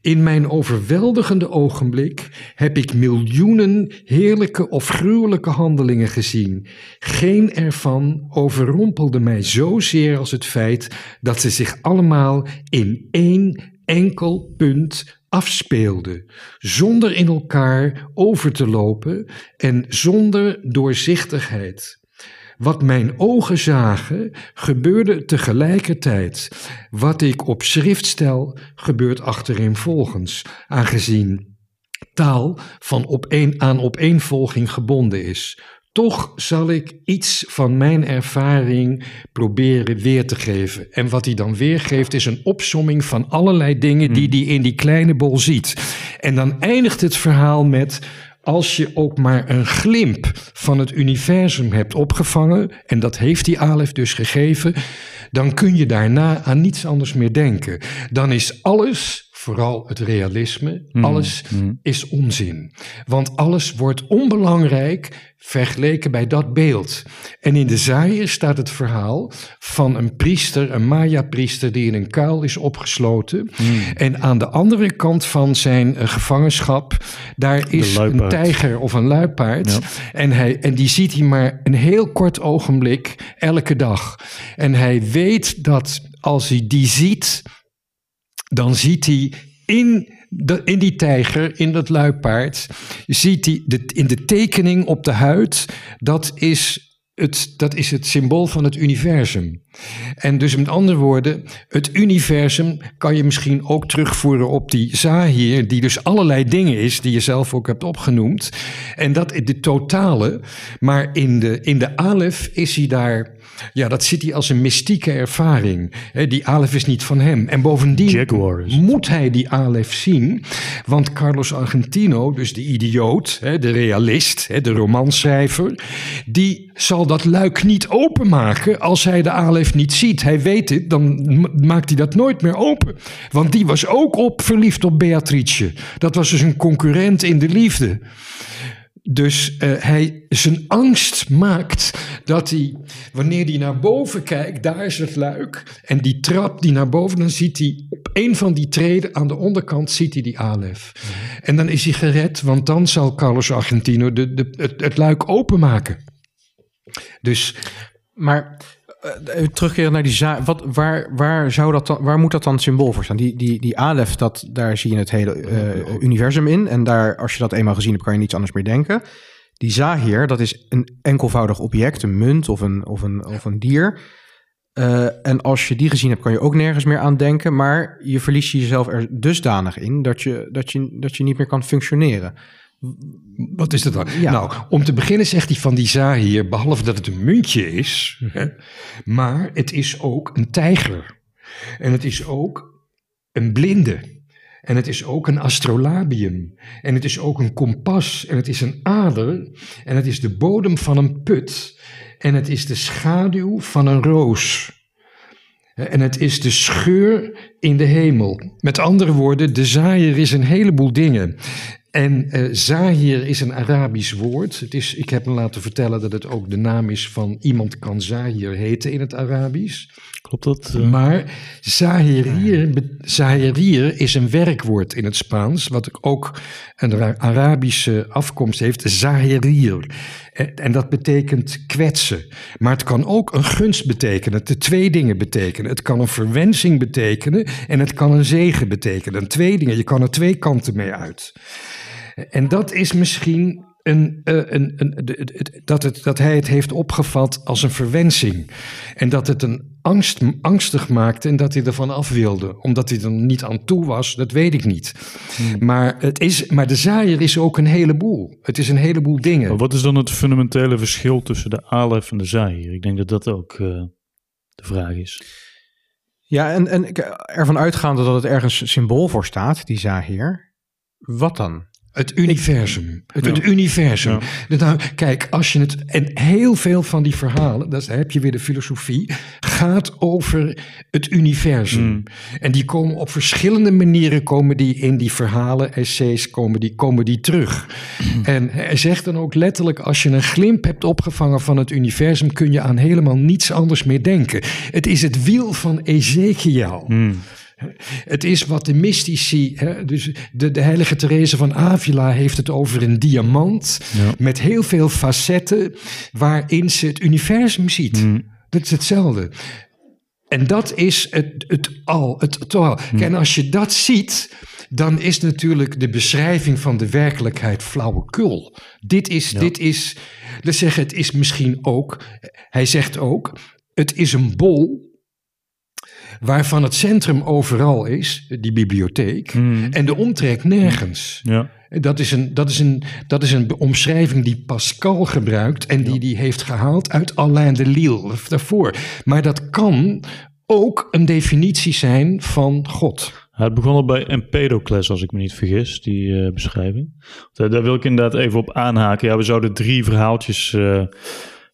In mijn overweldigende ogenblik heb ik miljoenen heerlijke of gruwelijke handelingen gezien. Geen ervan overrompelde mij zozeer als het feit dat ze zich allemaal in één enkel punt afspeelden, zonder in elkaar over te lopen en zonder doorzichtigheid. Wat mijn ogen zagen, gebeurde tegelijkertijd. Wat ik op schrift stel, gebeurt achtereenvolgens, aangezien taal van opeen, aan opeenvolging gebonden is. Toch zal ik iets van mijn ervaring proberen weer te geven. En wat hij dan weergeeft is een opsomming van allerlei dingen die hij in die kleine bol ziet. En dan eindigt het verhaal met als je ook maar een glimp van het universum hebt opgevangen, en dat heeft die Alef dus gegeven, dan kun je daarna aan niets anders meer denken. Dan is alles, vooral het realisme, alles is onzin. Want alles wordt onbelangrijk vergeleken bij dat beeld. En in de zaaier staat het verhaal van een priester, een Maya-priester, die in een kuil is opgesloten. En aan de andere kant van zijn uh, gevangenschap, daar is een tijger of een luipaard. En, hij, en die ziet hij maar een heel kort ogenblik elke dag. En hij weet dat als hij die ziet, dan ziet hij in, de, in die tijger, in dat luipaard, ziet hij de, in de tekening op de huid, dat is, het, dat is het symbool van het universum. En dus met andere woorden, het universum kan je misschien ook terugvoeren op die Zahir, die dus allerlei dingen is, die je zelf ook hebt opgenoemd. En dat is de totale, maar in de, in de Alef is hij daar, ja, dat zit hij als een mystieke ervaring. Die Alef is niet van hem. En bovendien moet hij die Alef zien, want Carlos Argentino, dus de idioot, de realist, de romanschrijver, die zal dat luik niet openmaken als hij de Alef niet ziet. Hij weet het, dan maakt hij dat nooit meer open. Want die was ook op verliefd op Beatrice. Dat was dus een concurrent in de liefde. Dus eh, hij, zijn angst maakt dat hij, wanneer hij naar boven kijkt, daar is het luik. En die trap die naar boven, dan ziet hij op een van die treden aan de onderkant ziet hij die Alef. En dan is hij gered, want dan zal Carlos Argentino de, de, het, het luik openmaken. Dus Maar uh, terugkeren naar die zaak, wat, waar, waar, zou dat dan, waar moet dat dan symbool voor staan? Die, die, die Alef, dat, daar zie je het hele uh, universum in. En daar, als je dat eenmaal gezien hebt, kan je niets anders meer denken. Die Zahir, dat is een enkelvoudig object, een munt of een, of een, of een dier. Uh, en als je die gezien hebt, kan je ook nergens meer aan denken. Maar je verliest jezelf er dusdanig in dat je, dat je, dat je niet meer kan functioneren. Wat is dat dan? Ja. Nou, om te beginnen zegt hij van die Zahir, behalve dat het een muntje is, hè, maar het is ook een tijger. En het is ook een blinde. En het is ook een astrolabium. En het is ook een kompas. En het is een ader. En het is de bodem van een put. En het is de schaduw van een roos. En het is de scheur in de hemel. Met andere woorden, de zaaier is een heleboel dingen. En uh, Zahir is een Arabisch woord. Het is, ik heb me laten vertellen dat het ook de naam is van iemand kan Zahir heten in het Arabisch. Klopt dat? Uh... Maar Zahirier, Zahirier is een werkwoord in het Spaans, wat ook een Arabische afkomst heeft, Zahirier. En, en dat betekent kwetsen. Maar het kan ook een gunst betekenen. Het twee dingen betekenen. Het kan een verwensing betekenen en het kan een zegen betekenen. Twee dingen, je kan er twee kanten mee uit. En dat is misschien een, uh, een, een, een, dat, het, dat hij het heeft opgevat als een verwensing. En dat het een angst, angstig maakte en dat hij ervan af wilde. Omdat hij er niet aan toe was, dat weet ik niet. Hmm. Maar, het is, maar de zaaier is ook een heleboel. Het is een heleboel dingen. Maar wat is dan het fundamentele verschil tussen de alef en de zaaier? Ik denk dat dat ook uh, de vraag is. Ja, en, en ik- ervan uitgaande dat het ergens symbool voor staat, die Zahir. Wat dan? Het universum. Het, Ja. universum. Ja. Nou, kijk, als je het. En heel veel van die verhalen, dat heb je weer de filosofie, gaat over het universum. Mm. En die komen op verschillende manieren komen die in die verhalen, essays, komen die, komen die terug. En hij zegt dan ook letterlijk: als je een glimp hebt opgevangen van het universum, kun je aan helemaal niets anders meer denken. Het is het wiel van Ezekiel. Hmm. Het is wat de mystici, hè, dus de, de heilige Therese van Avila heeft het over een diamant Ja. met heel veel facetten waarin ze het universum ziet. Hmm. Dat is hetzelfde. En dat is het, het al, het totaal. Kijk, En als je dat ziet, dan is natuurlijk de beschrijving van de werkelijkheid flauwekul. Dit is, dit is, zeggen, het is misschien ook, hij zegt ook, het is een bol waarvan het centrum overal is, die bibliotheek, Hmm. en de omtrek nergens. Ja. Dat is, een, dat, is een, dat is een omschrijving die Pascal gebruikt en die die heeft gehaald uit Alain de Lille daarvoor. Maar dat kan ook een definitie zijn van God. Het begon al bij Empedocles, als ik me niet vergis, die eh, beschrijving. Daar, daar wil ik inderdaad even op aanhaken. Ja, we zouden drie verhaaltjes eh,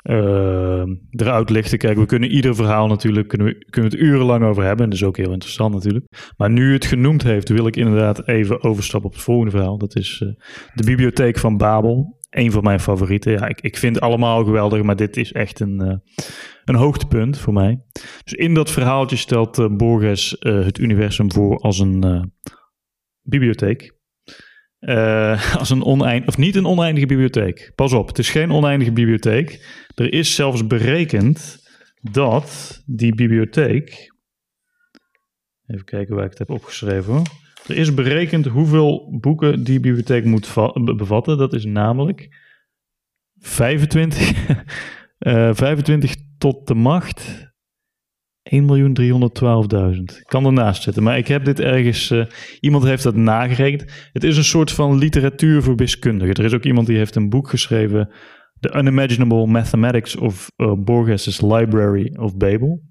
eh, eruit lichten. Kijk, we kunnen ieder verhaal natuurlijk, kunnen we, kunnen het urenlang over hebben. En dat is ook heel interessant natuurlijk. Maar nu het genoemd heeft, wil ik inderdaad even overstappen op het volgende verhaal. Dat is eh, de Bibliotheek van Babel. Een van mijn favorieten. Ja, ik, ik vind allemaal geweldig, maar dit is echt een, eh, een hoogtepunt voor mij. Dus in dat verhaaltje stelt Borges het universum voor als een bibliotheek. Eh, als een oneind, of niet een oneindige bibliotheek. Pas op, het is geen oneindige bibliotheek. Er is zelfs berekend dat die bibliotheek. Even kijken waar ik het heb opgeschreven. Er is berekend hoeveel boeken die bibliotheek moet va- be- bevatten. Dat is namelijk 25, eh 25 tot de macht 1.312.000. Ik kan ernaast zitten, maar ik heb dit ergens... eh, iemand heeft dat nagerekend. Het is een soort van literatuur voor wiskundigen. Er is ook iemand die heeft een boek geschreven... The Unimaginable Mathematics of eh, Borges' Library of Babel.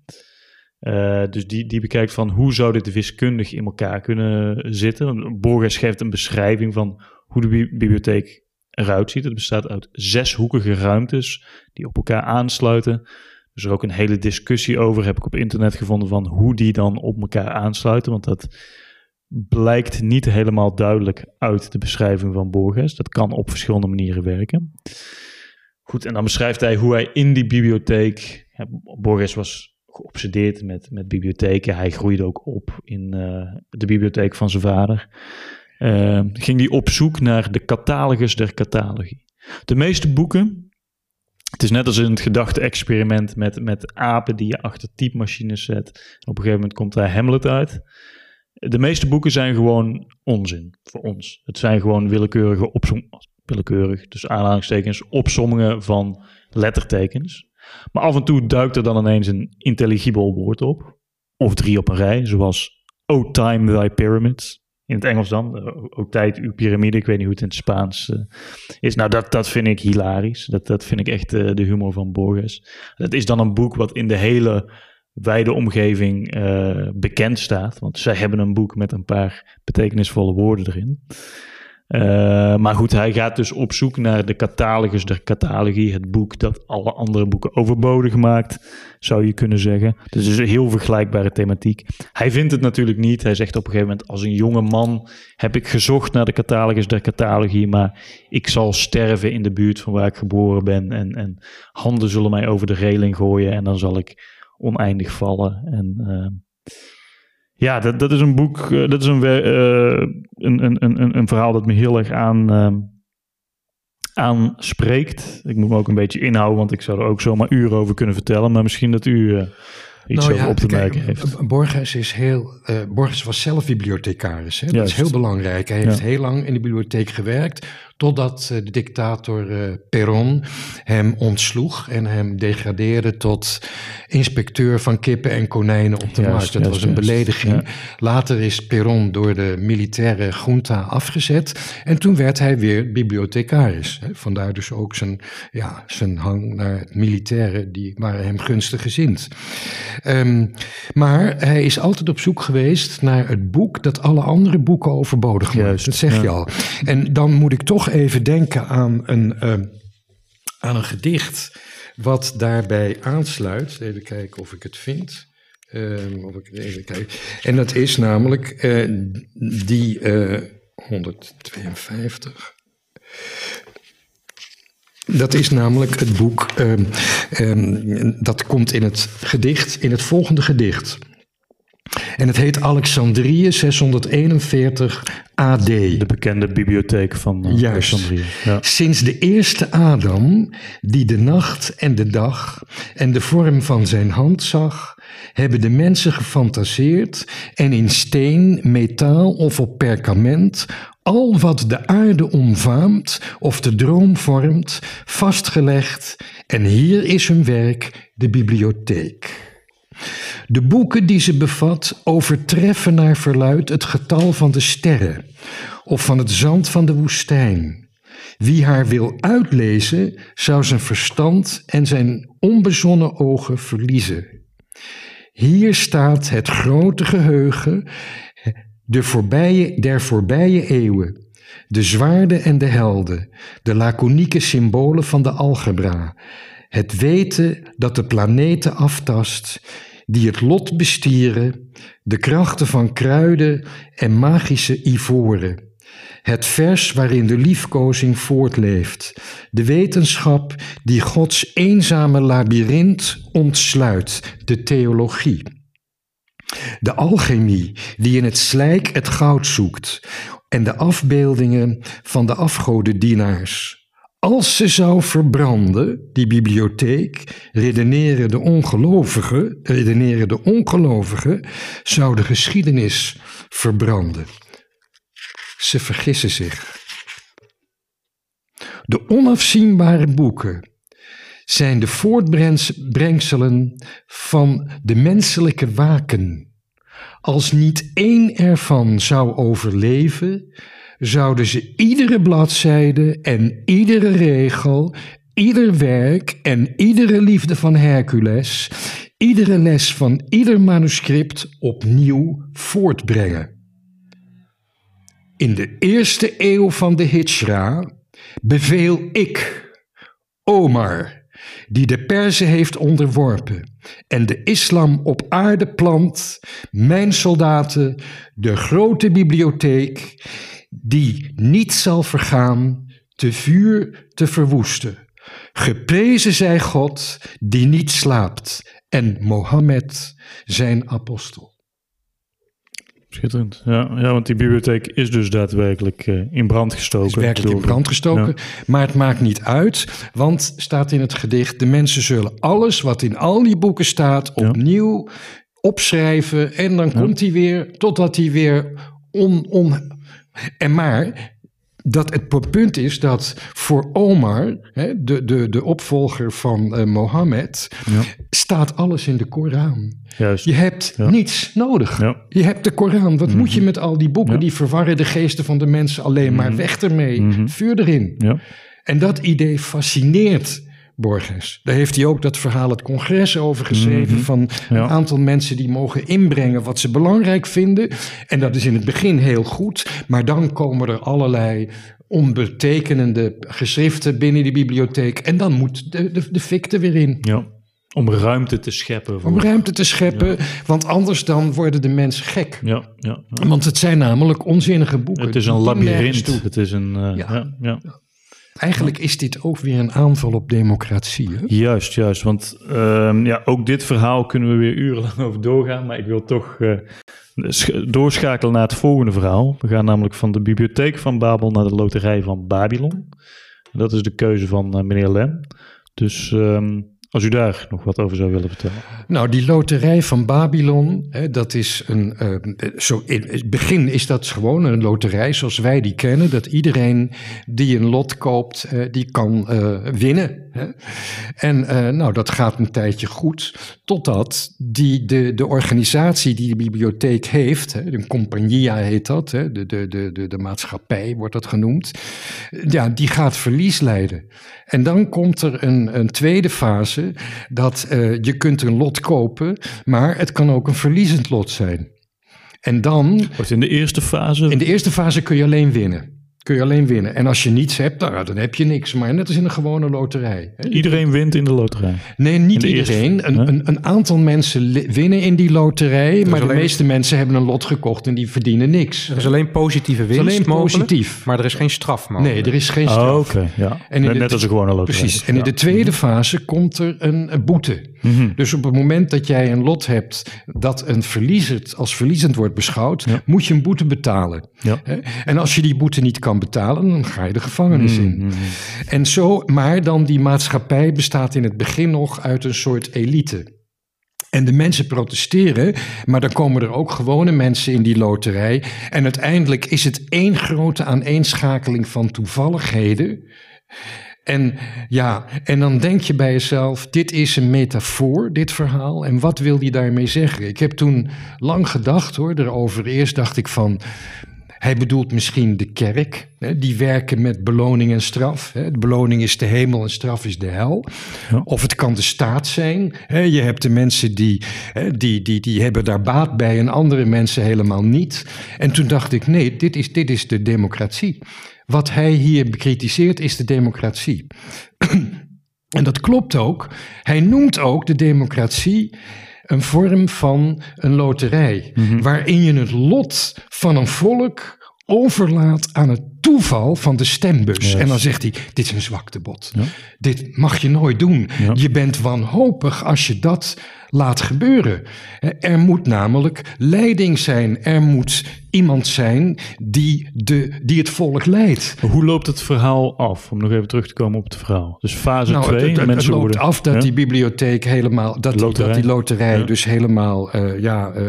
Eh, dus die, die bekijkt van hoe zou dit wiskundig in elkaar kunnen zitten. Borges geeft een beschrijving van hoe de bi- bibliotheek eruit ziet. Het bestaat uit zeshoekige ruimtes die op elkaar aansluiten. Dus er is ook een hele discussie over, heb ik op internet gevonden, van hoe die dan op elkaar aansluiten. Want dat blijkt niet helemaal duidelijk uit de beschrijving van Borges. Dat kan op verschillende manieren werken. Goed, en dan beschrijft hij hoe hij in die bibliotheek. Borges was geobsedeerd met, met bibliotheken. Hij groeide ook op in eh, de bibliotheek van zijn vader. Eh, ging hij op zoek naar de catalogus der catalogi. De meeste boeken het is net als in het gedachte-experiment met, met apen die je achter typemachines zet. Op een gegeven moment komt daar Hamlet uit. De meeste boeken zijn gewoon onzin voor ons. Het zijn gewoon willekeurige opsom willekeurig, dus aanhalingstekens, opsommingen van lettertekens. Maar af en toe duikt er dan ineens een intelligibel woord op. Of drie op een rij, zoals O time thy pyramids. In het Engels dan. eh, O tijd uw piramide. Ik weet niet hoe het in het Spaans eh, is. Nou, dat, dat vind ik hilarisch. Dat, dat vind ik echt eh, de humor van Borges. Dat is dan een boek wat in de hele wijde omgeving bekend staat. Want zij hebben een boek met een paar betekenisvolle woorden erin. Eh, maar goed, hij gaat dus op zoek naar de catalogus der catalogie. Het boek dat alle andere boeken overbodig maakt, zou je kunnen zeggen. Dus is een heel vergelijkbare thematiek. Hij vindt het natuurlijk niet. Hij zegt op een gegeven moment, als een jonge man heb ik gezocht naar de catalogus der catalogie, maar ik zal sterven in de buurt van waar ik geboren ben. En, en handen zullen mij over de reling gooien en dan zal ik oneindig vallen. En eh, ja, dat, dat is een boek, eh, dat is een, eh, een, een, een, een verhaal dat me heel erg aan, eh, aanspreekt. Ik moet me ook een beetje inhouden, want ik zou er ook zomaar uren over kunnen vertellen. Maar misschien dat u eh, iets Nou over ja, op te kijk, merken heeft. Borges is heel. Borges was zelf bibliothecaris. Hè? Dat Juist. is heel belangrijk. Hij heeft Ja. heel lang in de bibliotheek gewerkt. Totdat uh, de dictator uh, Perón hem ontsloeg en hem degradeerde tot inspecteur van kippen en konijnen op de Juist, markt. Dat juist, was een juist. belediging. Ja. Later is Perón door de militaire junta afgezet. En toen werd hij weer bibliothecaris. Vandaar dus ook zijn, ja, zijn hang naar het militaire. Die waren hem gunstig gezind. Um, maar hij is altijd op zoek geweest naar het boek dat alle andere boeken overbodig maakt. Dat zeg ja. je al. En dan moet ik toch even denken aan een, uh, aan een gedicht wat daarbij aansluit. Even kijken of ik het vind. Um, of ik even kijken. En dat is namelijk uh, die uh, 152. Dat is namelijk het boek, um, um, dat komt in het gedicht, in het volgende gedicht. En het heet Alexandrië 641 AD. De bekende bibliotheek van uh, Juist. Alexandrië. Ja. Sinds de eerste Adam, die de nacht en de dag en de vorm van zijn hand zag, hebben de mensen gefantaseerd en in steen, metaal of op perkament al wat de aarde omvaamt of de droom vormt, vastgelegd. En hier is hun werk, de bibliotheek. De boeken die ze bevat overtreffen naar verluid het getal van de sterren of van het zand van de woestijn. Wie haar wil uitlezen, zou zijn verstand en zijn onbezonnen ogen verliezen. Hier staat het grote geheugen de voorbije, der voorbije eeuwen, de zwaarden en de helden, de laconieke symbolen van de algebra, het weten dat de planeten aftast, die het lot bestieren, de krachten van kruiden en magische ivoren. Het vers waarin de liefkozing voortleeft, de wetenschap die Gods eenzame labyrint ontsluit, de theologie. De alchemie die in het slijk het goud zoekt en de afbeeldingen van de afgodendienaars. Als ze zou verbranden, die bibliotheek, redeneren de ongelovigen, redeneren de ongelovigen, zou de geschiedenis verbranden. Ze vergissen zich. De onafzienbare boeken zijn de voortbrengselen van de menselijke waken. Als niet één ervan zou overleven, zouden ze iedere bladzijde en iedere regel, ieder werk en iedere liefde van Hercules, iedere les van ieder manuscript opnieuw voortbrengen. In de eerste eeuw van de Hijra beveel ik, Omar, die de Perzen heeft onderworpen en de islam op aarde plant, mijn soldaten, de grote bibliotheek, die niet zal vergaan, te vuur te verwoesten. Geprezen zij God, die niet slaapt, en Mohammed, zijn apostel. Schitterend. Ja, ja, want die bibliotheek is dus daadwerkelijk uh, in brand gestoken. Is werkelijk in brand gestoken. Ja. Maar het maakt niet uit, want staat in het gedicht: de mensen zullen alles wat in al die boeken staat opnieuw ja. opschrijven. En dan komt hij weer totdat hij weer on, on. En maar dat het punt is dat voor Omar, hè, de, de, de opvolger van uh, Mohammed, ja. staat alles in de Koran. Juist. Je hebt ja. niets nodig. Ja. Je hebt de Koran. Wat mm -hmm. moet je met al die boeken? Die verwarren de geesten van de mensen alleen mm -hmm. maar. Weg ermee. Mm -hmm. Vuur erin. En dat idee fascineert Borges. Daar heeft hij ook dat verhaal het congres over geschreven van een aantal mensen die mogen inbrengen wat ze belangrijk vinden. En dat is in het begin heel goed, maar dan komen er allerlei onbetekenende geschriften binnen die bibliotheek en dan moet de, de, de fik er weer in. Ja. Om ruimte te scheppen. Voor... Om ruimte te scheppen, ja. want anders dan worden de mensen gek. Ja, ja, ja, Want het zijn namelijk onzinnige boeken. Het is een labyrint. Het is een. Uh, ja. Eigenlijk is dit ook weer een aanval op democratie. Hè? Juist, juist. Want uh, ja, ook dit verhaal kunnen we weer urenlang over doorgaan. Maar ik wil toch uh, doorschakelen naar het volgende verhaal. We gaan namelijk van de bibliotheek van Babel naar de loterij van Babylon. Dat is de keuze van uh, meneer Lem. Dus um, Als u daar nog wat over zou willen vertellen. Nou, die loterij van Babylon, hè, dat is een. eh, zo in het begin is dat gewoon een loterij zoals wij die kennen. Dat iedereen die een lot koopt, eh, die kan eh, winnen. Hè. En eh, nou, dat gaat een tijdje goed. Totdat die, de, de organisatie die de bibliotheek heeft, hè, de compagnia heet dat, hè, de, de, de, de, de maatschappij wordt dat genoemd. Ja, die gaat verlies leiden. En dan komt er een, een tweede fase dat eh, je kunt een lot kopen, maar het kan ook een verliezend lot zijn. En dan, Wordt in de eerste fase. in de eerste fase kun je alleen winnen. Kun je alleen winnen. En als je niets hebt, nou, dan heb je niks. Maar net als in een gewone loterij. Iedereen wint in de loterij. Nee, niet eerste- iedereen. Een, een, een aantal mensen winnen in die loterij, maar de meeste mensen hebben een lot gekocht en die verdienen niks. Er is alleen positieve winst alleen mogelijk, positief. maar er is geen straf mogelijk. Nee, er is geen Oh, straf. oké. ja. En in net, de- net als een gewone loterij. Precies. En in de tweede fase komt er een, een boete. Mhm. Dus op het moment dat jij een lot hebt dat een verliezend, als verliezend wordt beschouwd, Ja. moet je een boete betalen. Ja. En als je die boete niet kan betalen, dan ga je de gevangenis in. Mhm. En zo, maar dan die maatschappij bestaat in het begin nog uit een soort elite. En de mensen protesteren, maar dan komen er ook gewone mensen in die loterij. En uiteindelijk is het één grote aaneenschakeling van toevalligheden. En ja, en dan denk je bij jezelf, dit is een metafoor, dit verhaal. En wat wil hij daarmee zeggen? Ik heb toen lang gedacht hoor, erover. Eerst dacht ik van, hij bedoelt misschien de kerk. Hè, die werken met beloning en straf. Hè. De beloning is de hemel en straf is de hel. Ja. Of het kan de staat zijn. Hè. Je hebt de mensen die, hè, die, die, die hebben daar baat bij en andere mensen helemaal niet. En toen dacht ik, nee, dit is, dit is de democratie. Wat hij hier bekritiseert is de democratie. En dat klopt ook. Hij noemt ook de democratie een vorm van een loterij, waarin je het lot van een volk overlaat aan het toeval van de stembus. En dan zegt hij, dit is een zwaktebod. Ja. Dit mag je nooit doen. Ja. Je bent wanhopig als je dat laat gebeuren. Er moet namelijk leiding zijn. Er moet iemand zijn die, de, die het volk leidt. Maar Hoe loopt het verhaal af? Om nog even terug te komen op het verhaal. Dus fase Nou, 2, het, het- het mensen loopt worden... af dat die bibliotheek helemaal, dat, die- Loterij. dat die loterij Ja. dus helemaal, eh, ja, eh,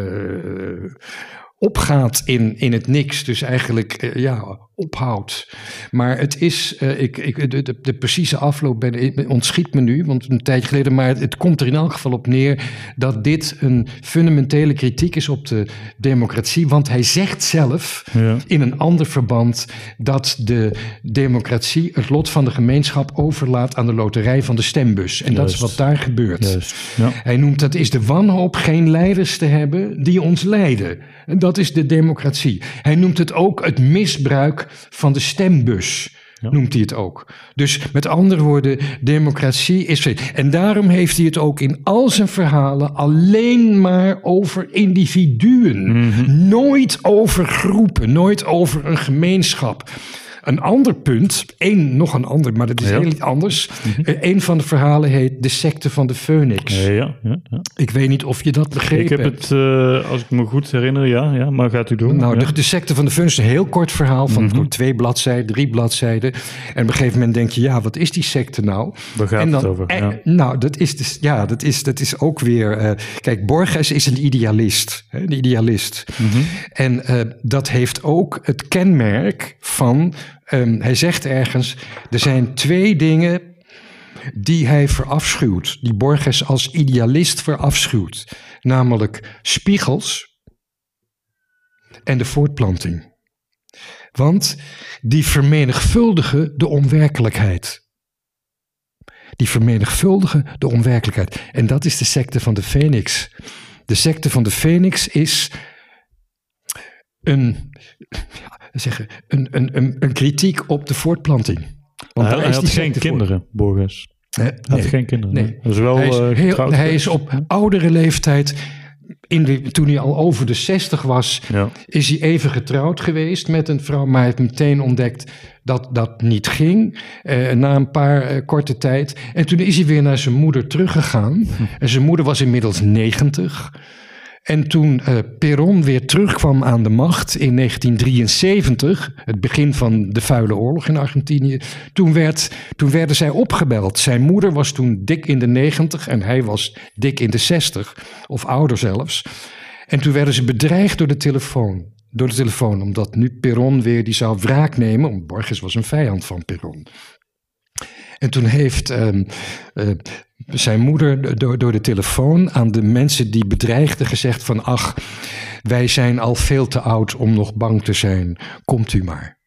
opgaat in, in het niks. Dus eigenlijk, eh, ja, ophoudt. Maar het is, eh, ik, ik, de, de, de precieze afloop ben, ontschiet me nu, want een tijdje geleden, maar het, het komt er in elk geval op neer dat dit een fundamentele kritiek is op de democratie. Want hij zegt zelf Ja. in een ander verband dat de democratie het lot van de gemeenschap overlaat aan de loterij van de stembus. En dat is wat daar gebeurt. Ja. Hij noemt dat is de wanhoop geen leiders te hebben die ons leiden. En dat is de democratie. Hij noemt het ook het misbruik van de stembus. Ja. Noemt hij het ook. Dus met andere woorden, democratie is. En daarom heeft hij het ook in al zijn verhalen alleen maar over individuen. Nooit over groepen, nooit over een gemeenschap. Een ander punt, één, nog een ander, maar dat is Ja. heel iets anders. Eh, Een van de verhalen heet De secte van de Phoenix. Ja, ja. Ik weet niet of je dat begrepen Ik heb het, eh, als ik me goed herinner, ja, ja maar gaat u door. Nou, de, de secte van de Phoenix is een heel kort verhaal van Mhm. twee bladzijden, drie bladzijden. En op een gegeven moment denk je, ja, wat is die secte nou? Waar gaat en dan, het over? eh. Nou, dat is, dus, ja, dat is, dat is ook weer... eh, kijk, Borges is een idealist. Hè, een idealist. Mhm. En eh, dat heeft ook het kenmerk van... ehm, hij zegt ergens, er zijn twee dingen die hij verafschuwt. Die Borges als idealist verafschuwt. Namelijk spiegels en de voortplanting. Want die vermenigvuldigen de onwerkelijkheid. Die vermenigvuldigen de onwerkelijkheid. En dat is de secte van de Phoenix. De secte van de Phoenix is een, zeggen, een, een, een, een kritiek op de voortplanting. Want hij had geen secte voor. kinderen, Borges. Hij had geen kinderen. Nee. Wel hij is, eh, heel- hij is op oudere leeftijd, in de, toen hij al over de 60 was, Ja. is hij even getrouwd geweest met een vrouw, maar hij heeft meteen ontdekt dat dat niet ging. eh, na een paar eh, korte tijd. En toen is hij weer naar zijn moeder teruggegaan. En zijn moeder was inmiddels 90. En toen uh, Perón weer terugkwam aan de macht in 1973, het begin van de vuile oorlog in Argentinië, toen, werd, toen werden zij opgebeld. Zijn moeder was toen dik in de 90 en hij was dik in de 60, of ouder zelfs. En toen werden ze bedreigd door de telefoon. Door de telefoon, omdat nu Perón weer die zou wraak nemen. Want Borges was een vijand van Perón. En toen heeft uh, uh, zijn moeder door, door de telefoon aan de mensen die bedreigden gezegd van... ach, wij zijn al veel te oud om nog bang te zijn. Komt u maar.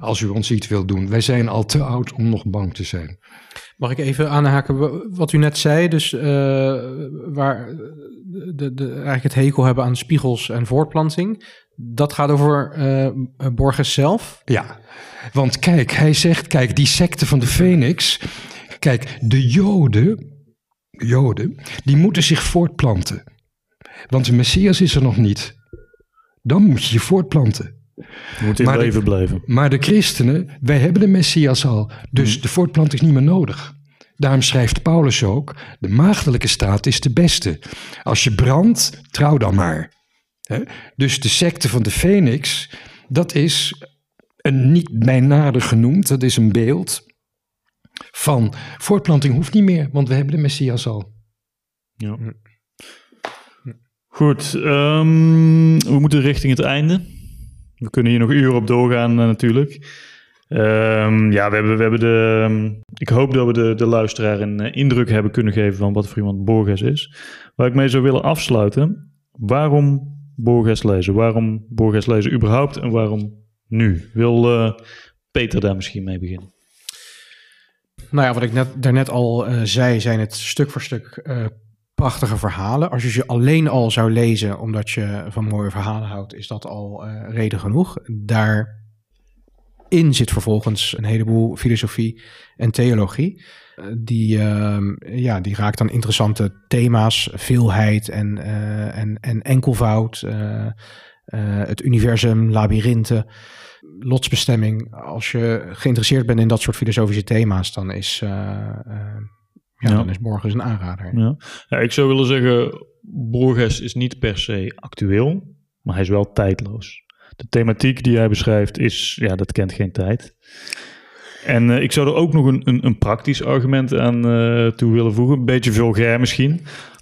als u ons iets wilt doen. Wij zijn al te oud om nog bang te zijn. Mag ik even aanhaken wat u net zei? Dus uh, waar de, de, eigenlijk het hekel hebben aan spiegels en voortplanting. Dat gaat over uh, Borges zelf? Ja, want kijk, hij zegt, kijk, die secte van de Phoenix. Kijk, de Joden, Joden, die moeten zich voortplanten. Want de Messias is er nog niet. Dan moet je je voortplanten. Je moet in maar leven de, blijven. Maar de christenen, wij hebben de Messias al. Dus hmm. de voortplanting is niet meer nodig. Daarom schrijft Paulus ook: de maagdelijke staat is de beste. Als je brandt, trouw dan maar. Dus de secte van de Phoenix, dat is een niet bijnader genoemd, dat is een beeld van voortplanting hoeft niet meer, want we hebben de Messias al. Ja. Goed, um, we moeten richting het einde. We kunnen hier nog uren op doorgaan uh, natuurlijk. Um, ja, we hebben, we hebben de. Ik hoop dat we de, de luisteraar een uh, indruk hebben kunnen geven van wat voor iemand Borges is. Waar ik mee zou willen afsluiten. Waarom Borges lezen? Waarom Borges lezen überhaupt en waarom nu? Wil uh, Peter daar misschien mee beginnen? Nou ja, wat ik net, daarnet al uh, zei, zijn het stuk voor stuk uh, prachtige verhalen. Als je ze alleen al zou lezen omdat je van mooie verhalen houdt, is dat al reden genoeg. Daarin zit vervolgens een heleboel filosofie en theologie. Die, uh, ja, die raakt aan interessante thema's, veelheid en, en, en enkelvoud, het universum, labyrinthen lotsbestemming, als je geïnteresseerd bent in dat soort filosofische thema's, dan is, uh, ja, ja, dan is Borges een aanrader. Ja. ja. ik zou willen zeggen, Borges is niet per se actueel, maar hij is wel tijdloos. De thematiek die hij beschrijft is, ja, dat kent geen tijd. En uh, ik zou er ook nog een, een, een praktisch argument aan uh, toe willen voegen. Een beetje vulgair misschien.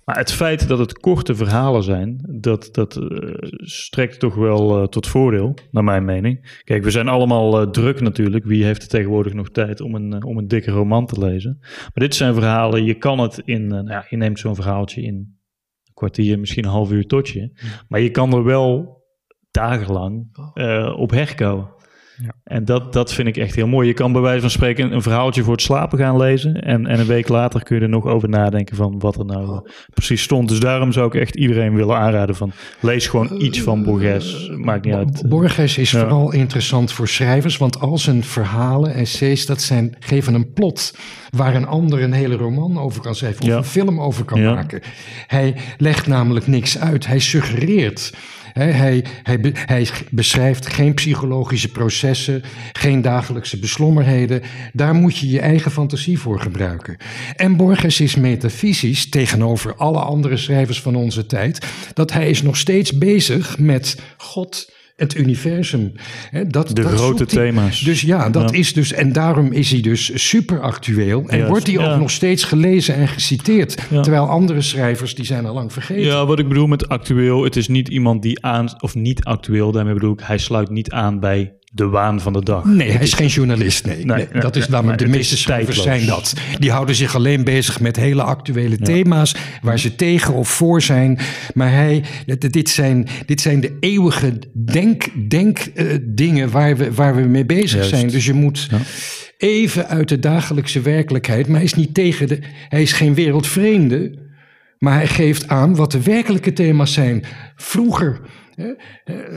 Maar het feit dat het korte verhalen zijn, dat, dat uh, strekt toch wel uh, tot voordeel, naar mijn mening. Kijk, we zijn allemaal uh, druk natuurlijk. Wie heeft tegenwoordig nog tijd om een, om een dikke roman te lezen? Maar dit zijn verhalen, je kan het in, nou ja, je neemt zo'n verhaaltje in een kwartier, misschien een half uur tot je. Maar je kan er wel dagenlang op herkouwen. Ja. En dat, dat vind ik echt heel mooi. Je kan bij wijze van spreken een verhaaltje voor het slapen gaan lezen. En, en een week later kun je er nog over nadenken van wat er nou uh, precies stond. Dus daarom zou ik echt iedereen willen aanraden van lees gewoon iets van Borges. Maakt niet uit. Borges is vooral interessant voor schrijvers. Want al zijn verhalen, essays, dat zijn, geven een plot waar een ander een hele roman over kan schrijven. Of ja. een film over kan maken. Hij legt namelijk niks uit. Hij suggereert. Hij, hij, hij, beschrijft geen psychologische processen, geen dagelijkse beslommerheden. Daar moet je je eigen fantasie voor gebruiken. En Borges is metafysisch tegenover alle andere schrijvers van onze tijd, dat hij is nog steeds bezig met God het universum. dat, de grote thema's. Dus ja, dat is dus. En daarom is hij dus super actueel. En wordt hij ook nog steeds gelezen en geciteerd. Terwijl andere schrijvers, die zijn al lang vergeten. Ja, wat ik bedoel met actueel, het is niet iemand die aan. of niet actueel, daarmee bedoel ik, hij sluit niet aan bij de waan van de dag. Nee, hij is geen journalist. Nee, nee, dat is namelijk de meeste schrijvers zijn dat. Die houden zich alleen bezig met hele actuele thema's waar ze tegen of voor zijn. Maar hij, dit zijn, dit zijn de eeuwige denk, denk uh, dingen waar we, waar we mee bezig zijn. Dus je moet even uit de dagelijkse werkelijkheid. Maar hij is niet tegen de. Hij is geen wereldvreemde. Maar hij geeft aan wat de werkelijke thema's zijn. Vroeger? Eh,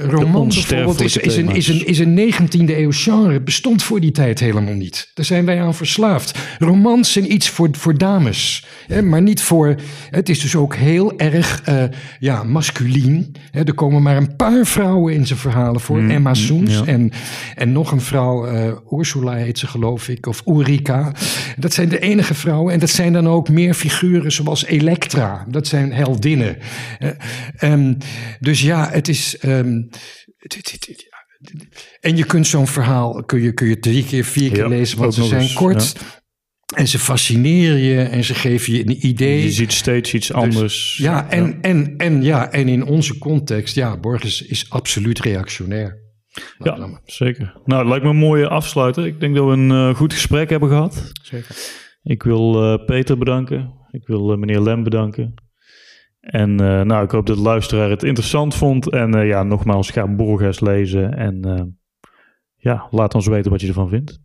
Roman bijvoorbeeld is, is, een, is, een, is een 19e eeuw genre, bestond voor die tijd helemaal niet. Daar zijn wij aan verslaafd. Romans zijn iets voor, voor dames, hè? maar niet voor... Het is dus ook heel erg uh, ja, masculien. Hè? Er komen maar een paar vrouwen in zijn verhalen voor. Mm, Emma Soens ja. en, en nog een vrouw, uh, Ursula heet ze geloof ik, of Ulrika. Dat zijn de enige vrouwen en dat zijn dan ook meer figuren zoals Elektra. Dat zijn heldinnen. Uh, um, dus ja, het is. Um, het, en je kunt zo'n verhaal kun je, kun je drie keer, vier keer Ja, lezen, want ze zijn eens, kort. En ze fascineren je en ze geven je een idee. Je ziet steeds iets anders. Ja, en, En, en, ja, en in onze context, ja, Borges is absoluut reactionair. Ja, zeker. Nou, het lijkt me een mooie afsluiter. Ik denk dat we een uh, goed gesprek hebben gehad. Zeker. Ik wil uh, Peter bedanken. Ik wil uh, meneer Lem bedanken. En nou, ik hoop dat de luisteraar het interessant vond. En ja, nogmaals, ga Borges lezen. En ja, laat ons weten wat je ervan vindt.